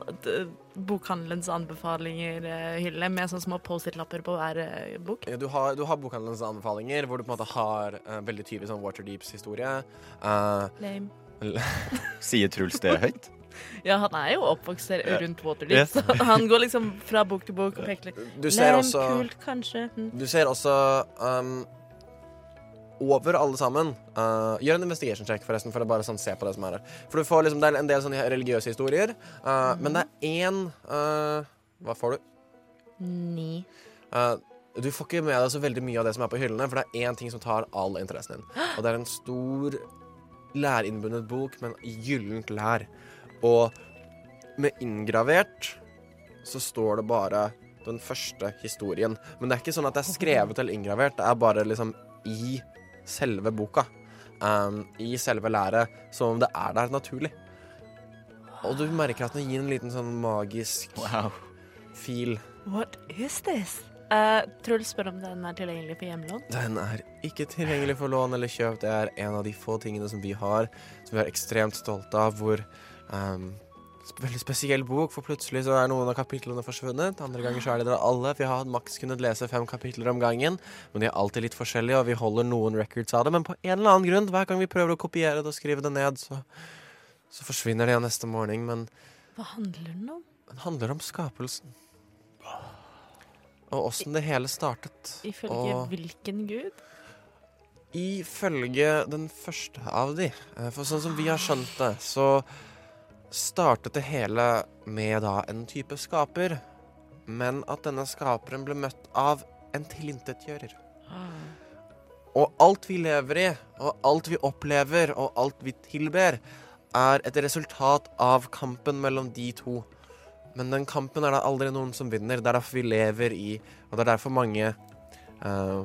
bokhandelens anbefalinger-hylle med sånne små Post-It-lapper på hver uh, bok? Ja, Du har, du har bokhandelens anbefalinger, hvor du på en måte har uh, veldig tydelig sånn Waterdeeps-historie. Eh, Lame. Sier Truls det høyt? Ja, han er jo oppvokst her rundt Waterdeep, så han går liksom fra bok til bok og peker litt. du ser Lame, også kult, kanskje. Hm. Du ser også um, over alle sammen. Uh, gjør en investigation check, forresten, for å bare sånn se på det som er her. For du får liksom, Det er en del sånne religiøse historier, uh, men det er én uh, Hva får du? Ni. Du får ikke med deg så veldig mye av det som er på hyllene, for det er én ting som tar all interessen din. Og det er en stor lærinnbundet bok med en gyllent lær. Og med inngravert så står det bare den første historien. Men det er ikke sånn at det er skrevet eller inngravert. Det er bare liksom i selve boka. Um, I selve læret. Som om det er der naturlig. Og du merker at den gir en liten sånn magisk Wow. feel. What is this? Uh, Truls spør om den er tilgjengelig for hjemlån. Den er ikke tilgjengelig for lån eller kjøp. Det er en av de få tingene som vi har, som vi er ekstremt stolte av, hvor um, Veldig spesiell bok, for plutselig så er noen av kapitlene forsvunnet. Andre ganger så er det dere alle. Vi har maks kunnet lese fem kapitler om gangen, men de er alltid litt forskjellige, og vi holder noen records av det. Men på en eller annen grunn, hver gang vi prøver å kopiere det og skrive det ned, så, så forsvinner det igjen neste morgen. Men Hva handler den om? den handler om skapelsen. Og åssen det hele startet. Ifølge Og- hvilken gud? Ifølge den første av de, eh, for sånn som vi har skjønt det, så startet det hele med da en type skaper, men at denne skaperen ble møtt av en tilintetgjører. Og alt vi lever i, og alt vi opplever, og alt vi tilber, er et resultat av kampen mellom de to. Men den kampen er det aldri noen som vinner. Det er derfor vi lever i, og det er derfor mange uh,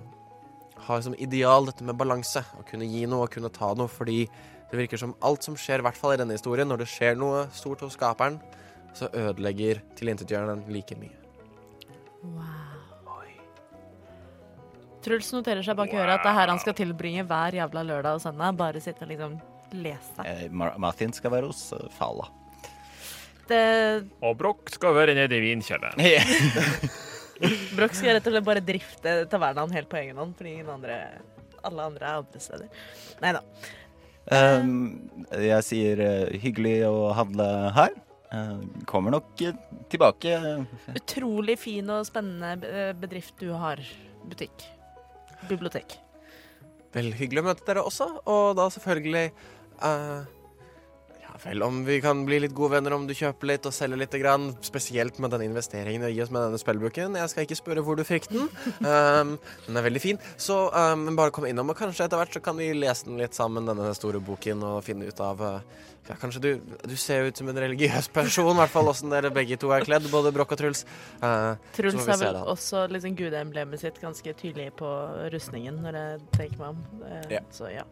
har som ideal dette med balanse. Å kunne gi noe og kunne ta noe, fordi det virker som alt som skjer, i hvert fall i denne historien, når det skjer noe stort hos skaperen, så ødelegger tilintetgjøreren like mye. Wow. Truls noterer seg bak øret at det er her han skal tilbringe hver jævla lørdag og søndag. Bare sitte og liksom lese. Eh, Mar- Martin skal være hos uh, Fala. Det, Og Broch skal være nede i vinkjelleren. Broch skal rett og slett bare drifte tavernaen helt på egen hånd, fordi andre, alle andre er andre steder. Nei da. Um, jeg sier eh, hyggelig å handle her. Eh, kommer nok eh, tilbake. Utrolig fin og spennende eh, bedrift du har. Butikk. Bibliotek. Vel, hyggelig å møte dere også, og da selvfølgelig eh, Ja vel, om vi kan bli litt gode venner om du kjøper litt og selger litt, grann, spesielt med den investeringen og gi oss med denne spillbooken. Jeg skal ikke spørre hvor du fikk den. Um, den er veldig fin. Så um, bare kom innom, og kanskje etter hvert så kan vi lese den litt sammen, denne store boken, og finne ut av uh, ja, Kanskje du, du ser ut som en religiøs person, i hvert fall åssen dere begge to er kledd, både Brokk og Truls. Uh, Truls har vel også liksom gudeemblemet sitt ganske tydelig på rustningen, når jeg tenker meg om. Uh, yeah. Så ja.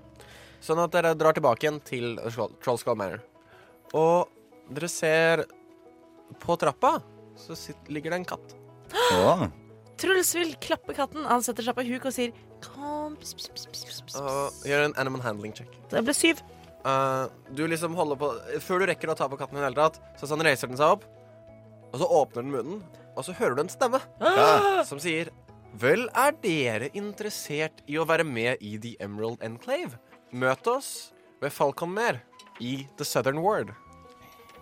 Sånn at dere drar tilbake igjen til Troll- Trollskull Manor. Og dere ser på trappa så sitter, ligger det en katt. Å, Truls vil klappe katten. Han setter seg på huk og sier kom. Pss, pss, pss, pss, pss, Og gjør en animal handling check. Det ble syv. Uh, du liksom holder på Før du rekker å ta på katten i det hele tatt, så sånn reiser den seg opp, og så åpner den munnen, og så hører du en stemme som sier Vel, er dere interessert i å være med i The Emerald Enclave? Møt oss ved Falconmer i The Southern Ward.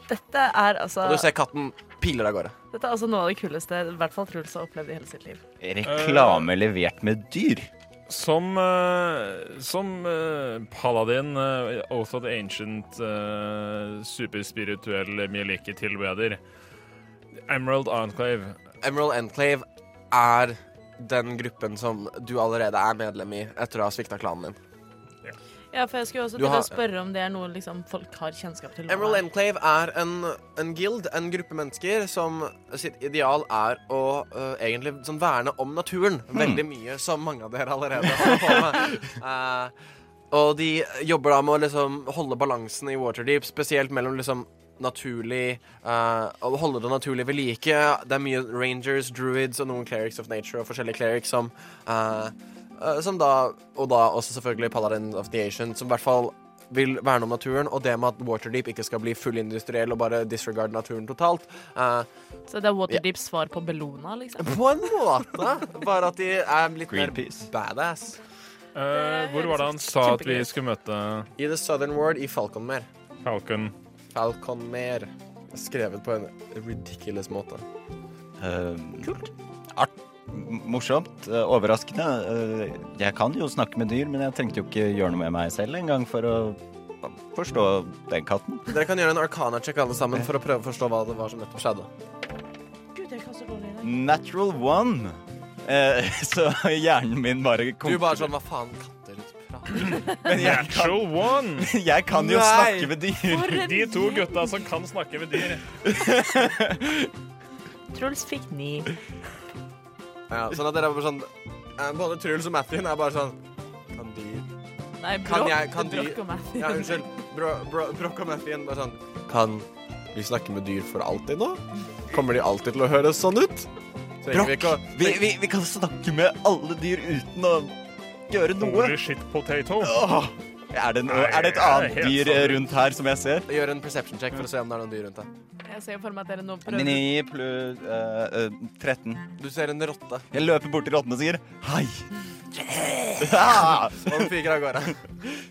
Dette er altså Og du ser katten piler av gårde. Dette er altså noe av det kuleste i hvert fall Truls har opplevd i hele sitt liv. reklame levert med dyr. Som, uh, som uh, paladin, uh, Oath of the Ancient, uh, superspirituell Mieliki-tilbeder, Emerald Enclave Emerald Enclave er den gruppen som du allerede er medlem i etter å ha svikta klanen din. Ja, for jeg skulle også til har- å spørre om det er noe liksom, folk har kjennskap til. Emerald Enclave er en, en guild, en gruppe mennesker, som sitt ideal er å uh, egentlig sånn verne om naturen. Veldig mye, som mange av dere allerede har på med. uh, og de jobber da med å liksom holde balansen i Waterdeep, spesielt mellom liksom naturlig uh, Å holde det naturlig ved like. Det er mye rangers, druids og noen clerics of nature og forskjellige clerics som eh, Som da Og da også selvfølgelig Paladin of the Asian, som i hvert fall vil verne om naturen, og det med at Waterdeep ikke skal bli fullindustriell og bare disregard naturen totalt. Uh, Så det er Waterdeeps svar på Bellona, liksom? på en måte. Bare at de er litt Greenpeace. mer badass. Uh, Hvor var det han sa at vi skulle møte I The Southern Ward i Falconmer. Falcon? Falconmer. Skrevet på en ridiculous måte. Kult. Art, morsomt. eh, overraskende. Eh, jeg kan jo snakke med dyr, men jeg trengte jo ikke gjøre noe med meg selv engang for å forstå den katten. Dere kan gjøre en arcana-check alle sammen for å prøve å forstå hva det var som nettopp skjedde. Gud, jeg kan så dårlig i dag. Natural one. Eh, så hjernen min bare kom Du bare sånn Hva faen, katter prater Men jeg kan, Natural one! jeg kan jo Nei. snakke med dyr. De to gutta som kan snakke med dyr. Truls fikk ni. Ja, sånn at dere er bare sånn eh, Både Truls og Mathien er bare sånn Kan dyr Nei, Kan Broch, jeg- kan de- og Matthew. Ja, unnskyld. Bro, bro, Broch og Mathien bare sånn Kan vi snakke med dyr for alltid nå? Kommer de alltid til å høres sånn ut? Trenger vi ikke å Vi, vi, vi kan snakke med alle dyr uten å gjøre noe. Holy shit potato. Åh, er, det noe, er det et jeg er annet helt dyr sånn- rundt her som jeg ser? Gjøre en perception check for å se om det er noen dyr rundt deg. Jeg ser for meg at dere nå prøver 9 pluss eh, 13. Du ser en rotte, Jeg løper bort til rottene og sier hei. Ah, og den fyker av gårde.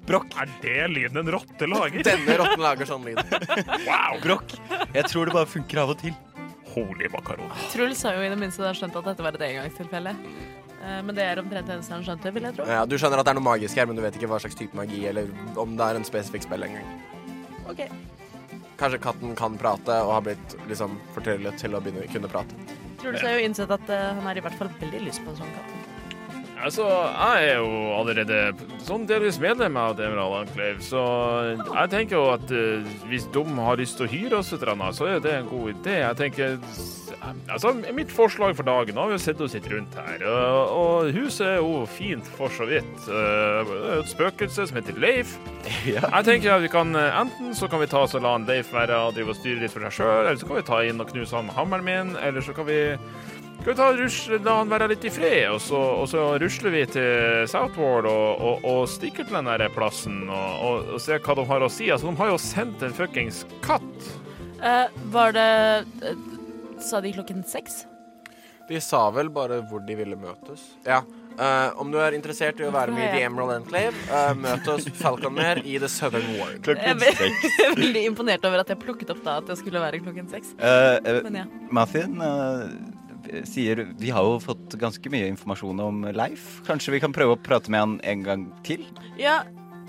Brokk, Er det lyden en rotte lager? Denne rotten lager sånn lyd. Wow! brokk. Jeg tror det bare funker av og til. Holy makaron. Truls har jo i det minste da skjønt at dette var et engangstilfelle. Eh, Men det er omtrent det eneste han skjønte, vil jeg tro. Ja, du skjønner at det er noe magisk her, men du vet ikke hva slags type magi, eller om det er en spesifikk spill engang. Ok. Kanskje katten kan prate og har blitt liksom fortryllet til å begynne kunne prate. Tror du så har jo innsett at uh, han har i hvert fall veldig lyst på en sånn katt. Altså, jeg er jo allerede sånn delvis medlem av Emerald Enclave, så jeg tenker jo at uh, hvis de har lyst til å hyre oss et eller annet, så er det en god idé. Jeg tenker altså, mitt forslag for dagen Nå har vi jo sett oss litt rundt her, og, og huset er jo fint for så vidt. Eh, Det er et spøkelse som heter Leif. Jeg tenker at vi kan eh, Enten så kan vi ta oss og la Leif være og drive og styre litt for seg sjøl, eller så kan vi ta inn og knuse han med hammeren min, eller så kan vi skal vi ta rusle, la han være litt i fred, og så, og så rusler vi til Southwall og, og, og stikker til den der plassen og, og, og ser hva de har å si. Altså, de har jo sendt en fuckings katt. Eh, var det eh, Sa de klokken seks? De sa vel bare hvor de ville møtes. Ja. Uh, om du er interessert i å være med i The Emerald Enclave, uh, møt oss Falconmer i The Southern Ward. Jeg er jeg er veldig imponert over at jeg plukket opp da at det skulle være klokken seks. Uh, uh, Men ja. Mathien sier Vi har jo fått ganske mye informasjon om Leif. Kanskje vi kan prøve å prate med han en gang til? Ja,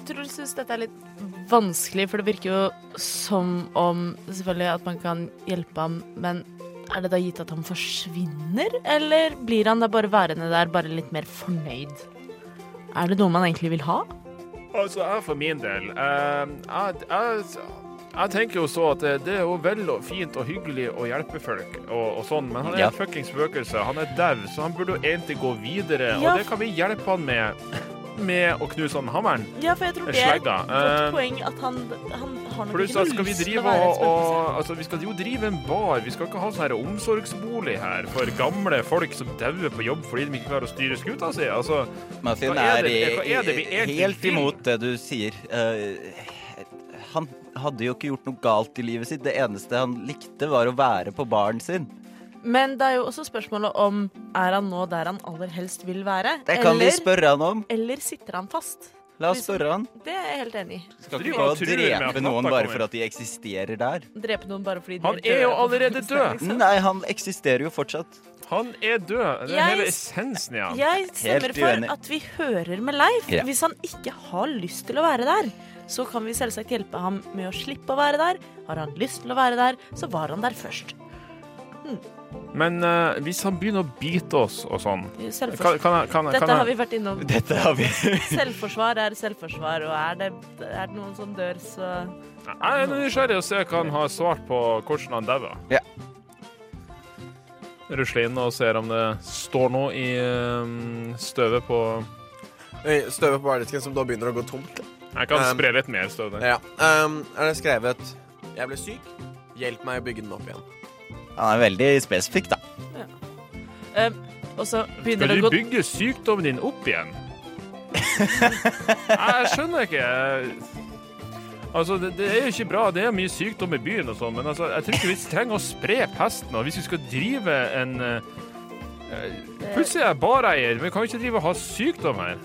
Truls syns dette er litt vanskelig, for det virker jo som om Selvfølgelig at man kan hjelpe ham, men er det da gitt at han forsvinner? Eller blir han da bare værende der, bare litt mer fornøyd? Er det noe man egentlig vil ha? Altså, jeg for min del uh, jeg, jeg, jeg tenker jo så at det, det er jo vel og fint og hyggelig å hjelpe folk og, og sånn, men han er Ja. et fuckings spøkelse. Han er dau, så han burde jo egentlig gå videre, Ja. og det kan vi hjelpe han med. Med å knuse han hammeren. Ja, for jeg tror det er et godt Eh, poeng at han, han har nok Plus, ikke noe skal lyst til å være et spøkelse. altså, Vi skal jo drive en bar. Vi skal ikke ha sånn her omsorgsbolig her for gamle folk som dauer på jobb fordi de ikke klarer å styre skuta si. Altså, Martin Hva er er, det- er det vi egentlig helt imot det du sier. Uh, han hadde jo ikke gjort noe galt i livet sitt. Det eneste han likte, var å være på baren sin. Men det er jo også spørsmålet om er han nå der han aller helst vil være? Det kan vi spørre han om. eller sitter han fast? La oss spørre han. Det er jeg helt enig i. Skal ikke prøve å drepe noen bare for at de eksisterer der. Drepe noen bare fordi de Han er jo allerede død. Nei, han eksisterer jo fortsatt. Han er død. Det er Jeg- hele essensen i han. Jeg stemmer for at vi hører med Leif. Ja. Hvis han ikke har lyst til å være der, så kan vi selvsagt hjelpe ham med å slippe å være der. Har han lyst til å være der, så var han der først. Men uh, hvis han begynner å bite oss og sånn kan, kan, kan, Dette kan har vi vært innom. Dette har vi. Selvforsvar er selvforsvar, og er det, er det noen som dør, så Jeg er nysgjerrig å se hva han har svart på hvordan han dauer. Ja. Rusler inn og ser om det står noe i eh, støvet på Støvet på bardisken som da begynner å gå tomt. Jeg kan Um, spre litt mer støv der. Ja. Um, er det skrevet 'Jeg ble syk. Hjelp meg å bygge den opp igjen'. Han er veldig spesifikk, da. eh, Og så begynner det å gå Skal du bygge sykdommen din opp igjen? Jeg skjønner ikke. Altså, det, det er jo ikke bra. Det er mye sykdom i byen og sånn, men altså, jeg tror ikke vi trenger å spre pesten. Og hvis vi skal drive en uh, eh, Plutselig er jeg bareier. Vi kan jo ikke drive og ha sykdom her.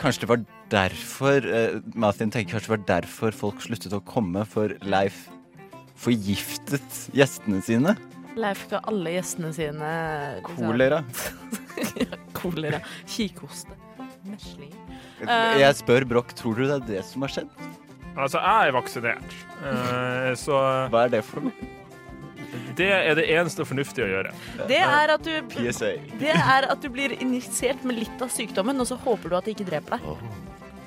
Kanskje det var derfor uh, Mathien tenker kanskje det var derfor folk sluttet å komme, for Leif forgiftet gjestene sine. Leif ga alle gjestene sine liksom- Kolera. ja, kolera. Kikhoste. Meslinger. Jeg spør Broch, tror du det er det som har skjedd? Altså, jeg er vaksinert, Eh, så Hva er det for noe? det er det eneste fornuftige å gjøre. Det er at du Det er at du blir injisert med litt av sykdommen, og så håper du at det ikke dreper deg.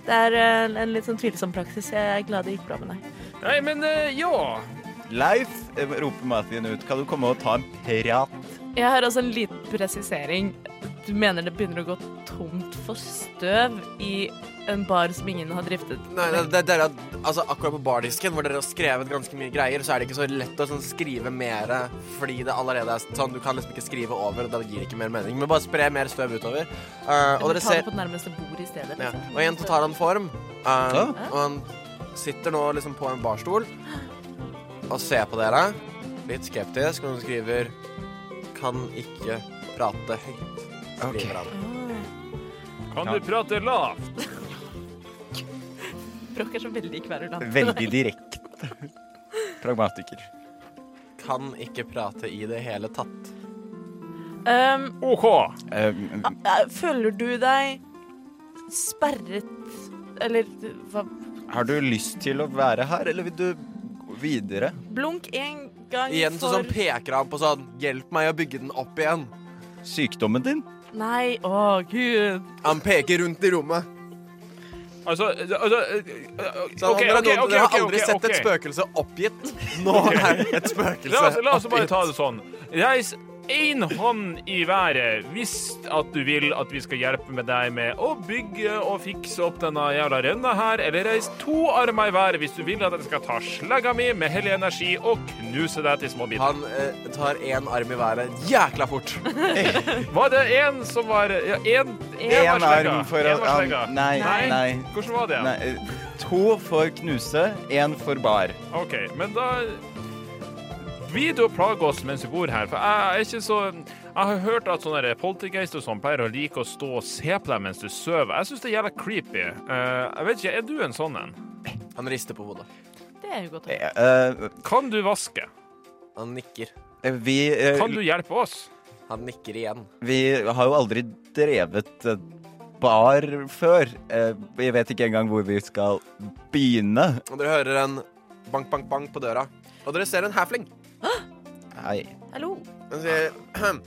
Det er eh, en litt sånn tvilsom praksis. Jeg er glad det gikk bra med deg. Nei, men eh, ja. Leif, eh, roper Mathien ut, kan du komme og ta en prat? Jeg har også en liten presisering. Du mener det begynner å gå tomt for støv i en bar som ingen har driftet? Nei, det, det, det er at, altså, akkurat på bardisken, hvor dere har skrevet ganske mye greier, så er det ikke så lett å sånn, skrive mer, fordi det allerede er sånn Du kan liksom ikke skrive over, og det gir ikke mer mening. Men bare spre mer støv utover. Uh, og dere ser ta det på nærmeste bord i stedet. ja. Liksom. Og igjen så tar han form. Uh, Ja. Og han sitter nå liksom på en barstol og ser på dere, litt skeptisk, og han skriver Kan ikke prate høyt. Han. Ah, Kan du prate lavt? Brokk er så veldig kverulant. Veldig direkte. Pragmatiker. Kan ikke prate i det hele tatt. Um, OK. Eh, eh, føler du deg sperret Eller hva har du lyst til å være her, eller vil du gå videre? Blunk en gang Igjen så for sånn peker han på sånn Hjelp meg å bygge den opp igjen. Sykdommen din? Nei, å gud. Han peker rundt i rommet. Altså, altså Så OK, dere, OK, dere har aldri sett et spøkelse oppgitt. Nå er det et spøkelse La oss, la oss bare ta det sånn. Reis én hånd i været hvis at du vil at vi skal hjelpe med deg med å bygge og fikse opp denne jævla rønna her. Eller reis to armer i været hvis du vil at jeg skal ta slegga mi med hellig energi og knuse deg til små biter. Han eh, tar én arm i været jækla fort. Var det én som var Ja, én arm for å um, Nei, Nei. nei. Hvordan var det? nei. eh, To for knuse, én for bar. OK, men da blir du å plage oss mens vi bor her, for jeg er ikke så Jeg har hørt at sånne poltergeister og sånn pleier å like å stå og se på deg mens du sover. Jeg syns det er jævla creepy. Eh, jeg vet ikke, Er du en sånn en? Han rister på hodet. Det er jo godt. å høre. Eh, Kan du vaske? Han nikker. eh, vi, eh, Kan du hjelpe oss? Han nikker igjen. vi har jo aldri drevet eh, bar før. Vi vet ikke engang hvor vi skal begynne. Og dere hører en bank, bank, bank på døra. Og dere ser en halfling. Hei. Hallo. Han sier «Hm.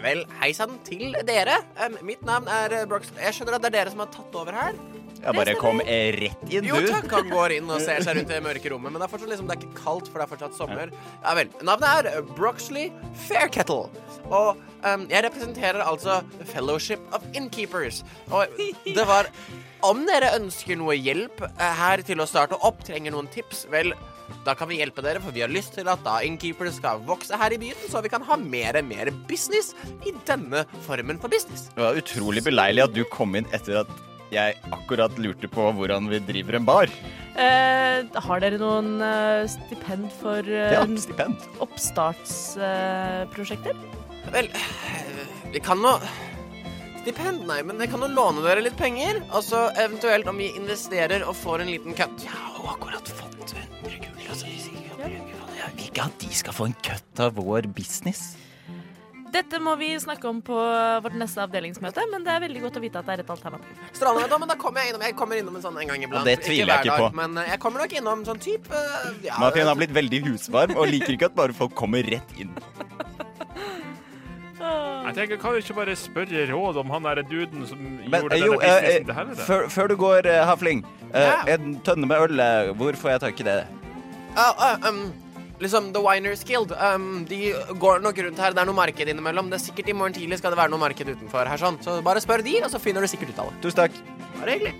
Vel, hei sann til dere. Um, mitt navn er eh, Brox. Jeg skjønner at det er dere som har tatt over her. Jeg bare kom rett inn, Jo takk, han går inn og ser seg rundt i det mørke rommet, men det er fortsatt liksom, det er ikke kaldt, for det er fortsatt sommer. Ja vel. Navnet er Broxley Fairkettle. Og um, jeg representerer altså Fellowship of Innkeepers. Og det var Om dere ønsker noe hjelp eh, her til å starte opp, trenger noen tips, vel da kan vi hjelpe dere, for vi har lyst til at da Innkeeper skal vokse her i byen, så vi kan ha mer og mer business i denne formen for business. Det var utrolig beleilig at du kom inn etter at jeg akkurat lurte på hvordan vi driver en bar. Eh, har dere noen uh, stipend for uh, Ja, stipend. oppstartsprosjekter? Vel, eh, vi kan nå Stipend, nei, men jeg kan jo låne dere litt penger. Og så eventuelt om vi investerer og får en liten cut. Jeg har jo akkurat fått ikke at de skal få en cut av vår business. Dette må vi snakke om på vårt neste avdelingsmøte, men det er veldig godt å vite at det er et alternativ. Strålende, vet men da kommer jeg innom. Jeg kommer innom en sånn en gang iblant. Og det tviler jeg ikke dag, på. Men eh, jeg kommer nok innom sånn type eh, ja, Mafiaen har blitt veldig husvarm og liker ikke at bare folk kommer rett inn. Jeg tenker, Kan vi ikke bare spørre råd om han der duden som Men gjorde jo, denne eh, businessen til helvete? før, før du går, Hafling. Ja. En tønne med øl, hvor får jeg tak i det? Ja, uh, um, liksom The Winers Guild. Um, de går nok rundt her. Det er noe marked innimellom. Det er sikkert I morgen tidlig skal det være noe marked utenfor her. sånn Så bare spør de, og så finner du sikkert ut av det. Tusen takk. Bare hyggelig.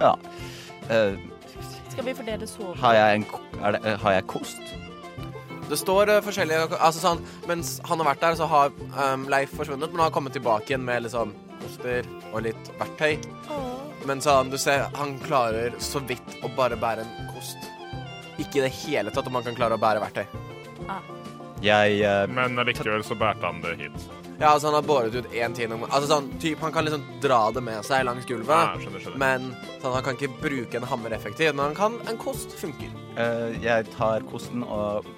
Ja. Uh, Skal vi fordele sove? har, jeg en, er det, eh, har jeg kost? Det står uh, forskjellige Altså sånn Mens han har vært der, så har um, Leif forsvunnet, men han har kommet tilbake igjen med liksom oster og litt verktøy. Men sånn, du ser, han klarer så vidt å bare bære en. Ikke i det hele tatt om han kan klare å bære verktøy. Jeg eh, Men likevel så bærte han det hit. Ja, altså Han har båret ut én om Altså sånn, typ, Han kan liksom dra det med seg langs gulvet. Ja, skjønner, skjønner. Men sånn, han kan ikke bruke en hammer effektivt. Men han kan en kost funker. eh, jeg tar kosten og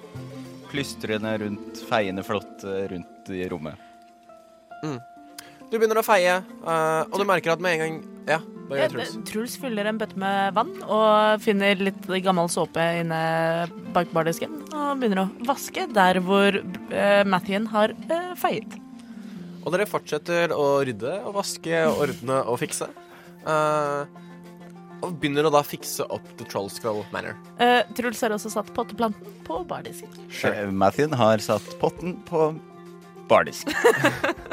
plystrer den rundt, feiende flott eh, rundt i rommet. Du begynner å feie, eh, og du merker at med en gang Ja, hva Eh, gjør Truls? Truls fyller en bøtte med vann og finner litt gammel såpe inne bak bardisken. Og begynner å vaske der hvor uh, Mathien har uh, feiet. Og dere fortsetter å rydde og vaske og ordne og fikse. Uh, og begynner å da fikse opp The Troll Scroll Manor. Uh, Truls har også satt potteplanten på bardisken. Sure. Mathien har satt potten på bardisk.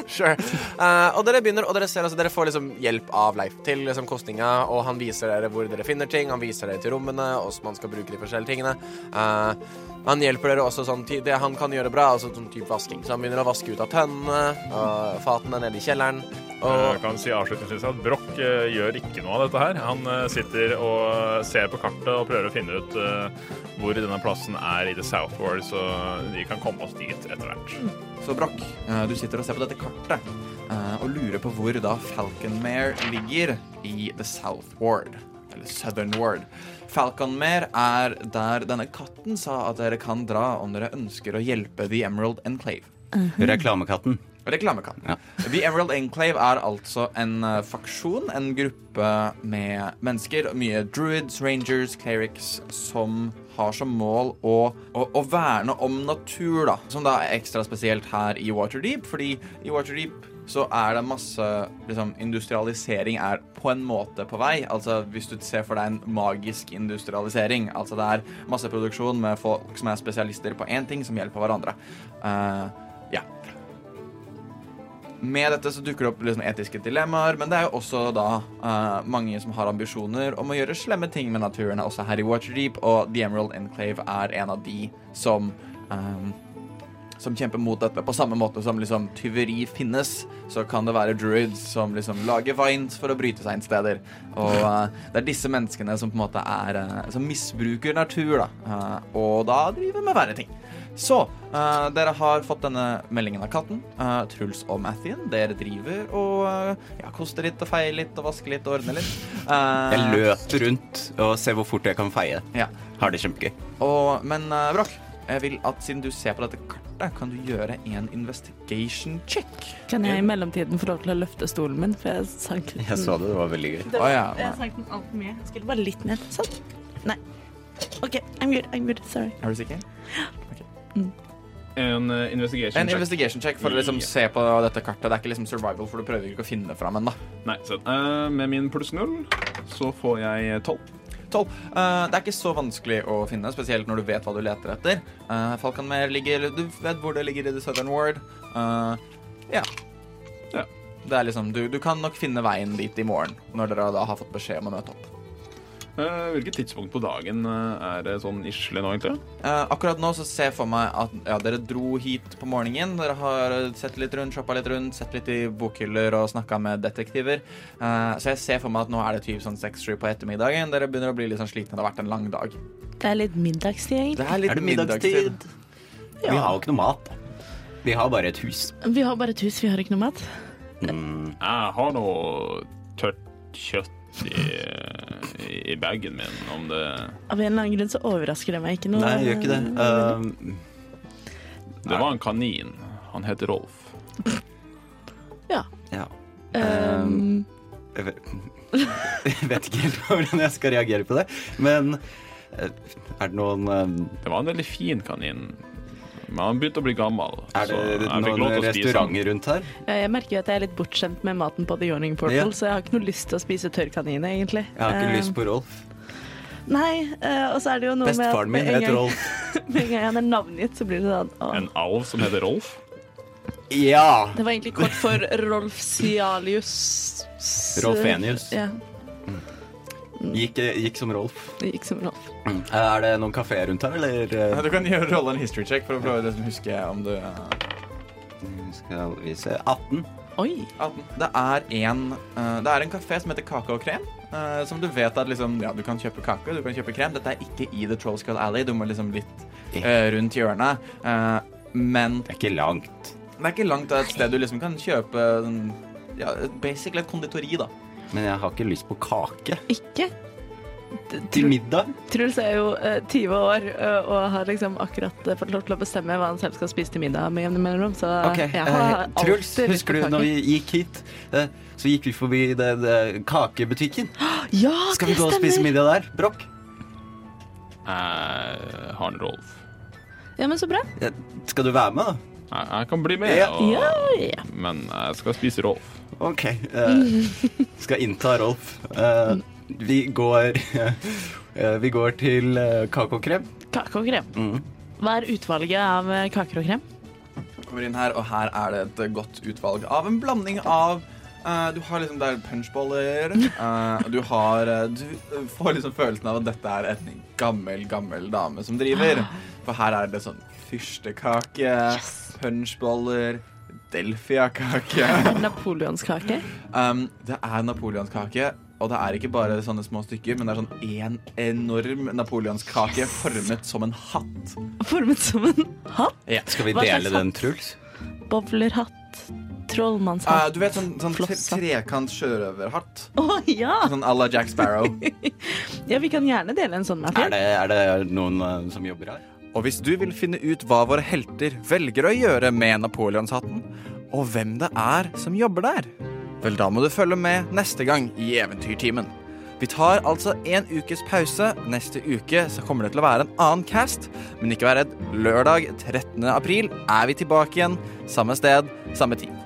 Sure. Uh, og dere begynner, og dere ser altså, dere får liksom hjelp av Leif til liksom kostinga, og han viser dere hvor dere finner ting, han viser dere til rommene, hvordan man skal bruke de forskjellige tingene. Eh, han hjelper dere også sånn til det han kan gjøre bra, altså sånn type vasking. Så han begynner å vaske ut av tønnene og fatene nede i kjelleren. Jeg kan si avslutningsvis at Broch eh, gjør ikke noe av dette her. Han eh, sitter og ser på kartet og prøver å finne ut eh, hvor denne plassen er i The Southward, så vi kan komme oss dit etter hvert. Så Broch, eh, du sitter og ser på dette kartet eh, og lurer på hvor da Falconmere ligger i The South Ward. Eller Southern Ward. Falconmere er der denne katten sa at dere kan dra om dere ønsker å hjelpe The Emerald Enclave. Reklamekatten. Reklamekatten. Ja. The Emerald Enclave er altså en uh, faksjon, en gruppe med mennesker, mye druids, rangers, clerics, som har som mål å, å, å verne om natur, da. Som da er ekstra spesielt her i Waterdeep, fordi i Waterdeep så er det masse liksom, Industrialisering er på en måte på vei. Altså Hvis du ser for deg en magisk industrialisering. Altså det er masseproduksjon med folk som er spesialister på én ting, som hjelper hverandre. Uh, ja. Med dette så dukker det opp liksom etiske dilemmaer, men det er jo også da uh, mange som har ambisjoner om å gjøre slemme ting med naturen, også her i Waterdeep, og The Emerald Enclave er en av de som eh, som kjemper mot dette. På samme måte som liksom tyveri finnes, så kan det være druids som liksom lager vines for å bryte seg inn steder. Og uh, det er disse menneskene som på en måte er uh, Som misbruker natur, da. Uh, og da driver med verre ting. Så dere har fått denne meldingen av katten. Truls og Mathien. Dere driver og ja, koster litt og feier litt og vasker litt og ordner litt. Jeg løper rundt og ser hvor fort jeg kan feie. Ja. Har det kjempegøy. Og, men uh, Broch, jeg vil at siden du ser på dette kartet, kan du gjøre en investigation check. Kan jeg i mellomtiden få lov til å løfte stolen min, for jeg sank den. Jeg så det, det var veldig gøy. Var, oh, ja. Jeg sank den altfor mye. Jeg skulle bare litt ned. Sånn. Nei. OK, I'm good. I'm good. Sorry. Er du sikker? En eh, investigation En check. investigation check for å liksom se på dette kartet. Det er ikke liksom survival, for du prøver ikke å finne det fram ennå. Uh, med min pluss null så får jeg tolv. Tolv. Eh, det er ikke så vanskelig å finne, spesielt når du vet hva du leter etter. Uh, Falconmer ligger Du vet hvor det ligger i The Southern Ward. Eh, ja. Ja. Det er liksom, du, du kan nok finne veien dit i morgen, når dere da har fått beskjed om å møte opp. Eh, hvilket tidspunkt på dagen eh, er det sånn isle nå, egentlig? Eh, akkurat nå så ser jeg for meg at ja, dere dro hit på morgenen. Dere har sett litt rundt, shoppa litt rundt, sett litt i bokhyller og snakka med detektiver. Eh, så jeg ser for meg at nå er det typ sånn seks-sju på ettermiddagen. Dere begynner å bli litt sånn slitne. Det har vært en lang dag. Det er litt middagstid, egentlig. Det er litt Er det middagstid? Vi har jo ikke noe mat. Vi har bare et hus. Vi har bare et hus, vi har ikke noe mat. Mm. Jeg har noe tørt kjøtt i, i bagen min, om det Av en eller annen grunn så overrasker det meg ikke noe. Nei, jeg gjør ikke det. Um, Det var en kanin. Han heter Rolf. ja. ja. Um, Jeg vet, jeg vet ikke helt hvordan jeg skal reagere på det, men eh, er det noen um, Det var en veldig fin kanin. Men han begynte å bli gammel. Er det, det noen restauranter rundt her? jeg merker jo at jeg er litt bortskjemt med maten på The Yawning Portal, Ja. så jeg har ikke noe lyst til å spise tørrkanin, egentlig. Jeg har ikke uh, lyst på Rolf. Nei, uh, og så er det jo noe med at Bestefaren min heter Rolf. med en gang han er navngitt, så blir det sånn å. En alv som heter Rolf. Ja! Det var egentlig kort for Rolf Cialius. Rolfenius. Ja, Gikk, gikk som Rolf. gikk som Rolf. Er det noen kafé rundt her, eller? eh, Du kan gjøre rolle en history check for å prøve å liksom huske om du eh, Skal vi se 18. Oi! 18. Det er en eh, Det er en kafé som heter Kake og krem. eh, som du vet at liksom Ja, du kan kjøpe kake, du kan kjøpe krem. Dette er ikke i The Trollskull Alley. Du må liksom litt eh, rundt hjørnet. Eh, men Det er ikke langt. det er ikke langt av et sted du liksom kan kjøpe ja, basically et konditori, da. Men jeg har ikke lyst på kake. Ikke? Til middag? Truls er jo eh, 20 år eh, og har liksom akkurat eh, fått lov til å bestemme hva han selv skal spise til middag med jevne mellomrom, så Ok, jeg eh, har alltid Truls, lyst husker på du når vi gikk hit? eh, Så gikk vi forbi den det kakebutikken. Ja, Skal vi det gå og spise stemmer! middag der? Brokk? Jeg har en Rolf. Ja, men så bra. Ja, skal du være med, da? Jeg, jeg kan bli med, Ja. og, Ja, ja. men jeg skal spise Rolf. OK. eh, skal innta Rolf. Eh, vi går eh, Vi går til uh, kake og krem. Kake og krem. Mm. Hva er utvalget av eh, kaker og krem? Kommer inn her, og her er det et godt utvalg av en blanding av eh, Du har liksom der punchboller. eh, og du har eh, Du får liksom følelsen av at dette er en gammel, gammel dame som driver. For her er det sånn fyrstekake, punchboller, delfiakake. Napoleonskake. Um, det er napoleonskake, og det er ikke bare sånne små stykker, men det er sånn en enorm napoleonskake formet som en hatt. Formet som en hatt. Skal vi dele den, Truls? Bowlerhatt. Uh, Trollmannshatt. du vet sånn, sånn tre trekant sjørøverhatt? Å ja! Sånn à la Jack Sparrow. ja! Vi kan gjerne dele en sånn. Er det, er det noen uh, som jobber her? Og hvis du vil finne ut hva våre helter velger å gjøre med napoleonshatten, og hvem det er som jobber der, vel, da må du følge med neste gang i Eventyrtimen. Vi tar altså en ukes pause. Neste uke så kommer det til å være en annen cast. Men ikke vær redd. Lørdag 13. april er vi tilbake igjen. Samme sted, samme tid.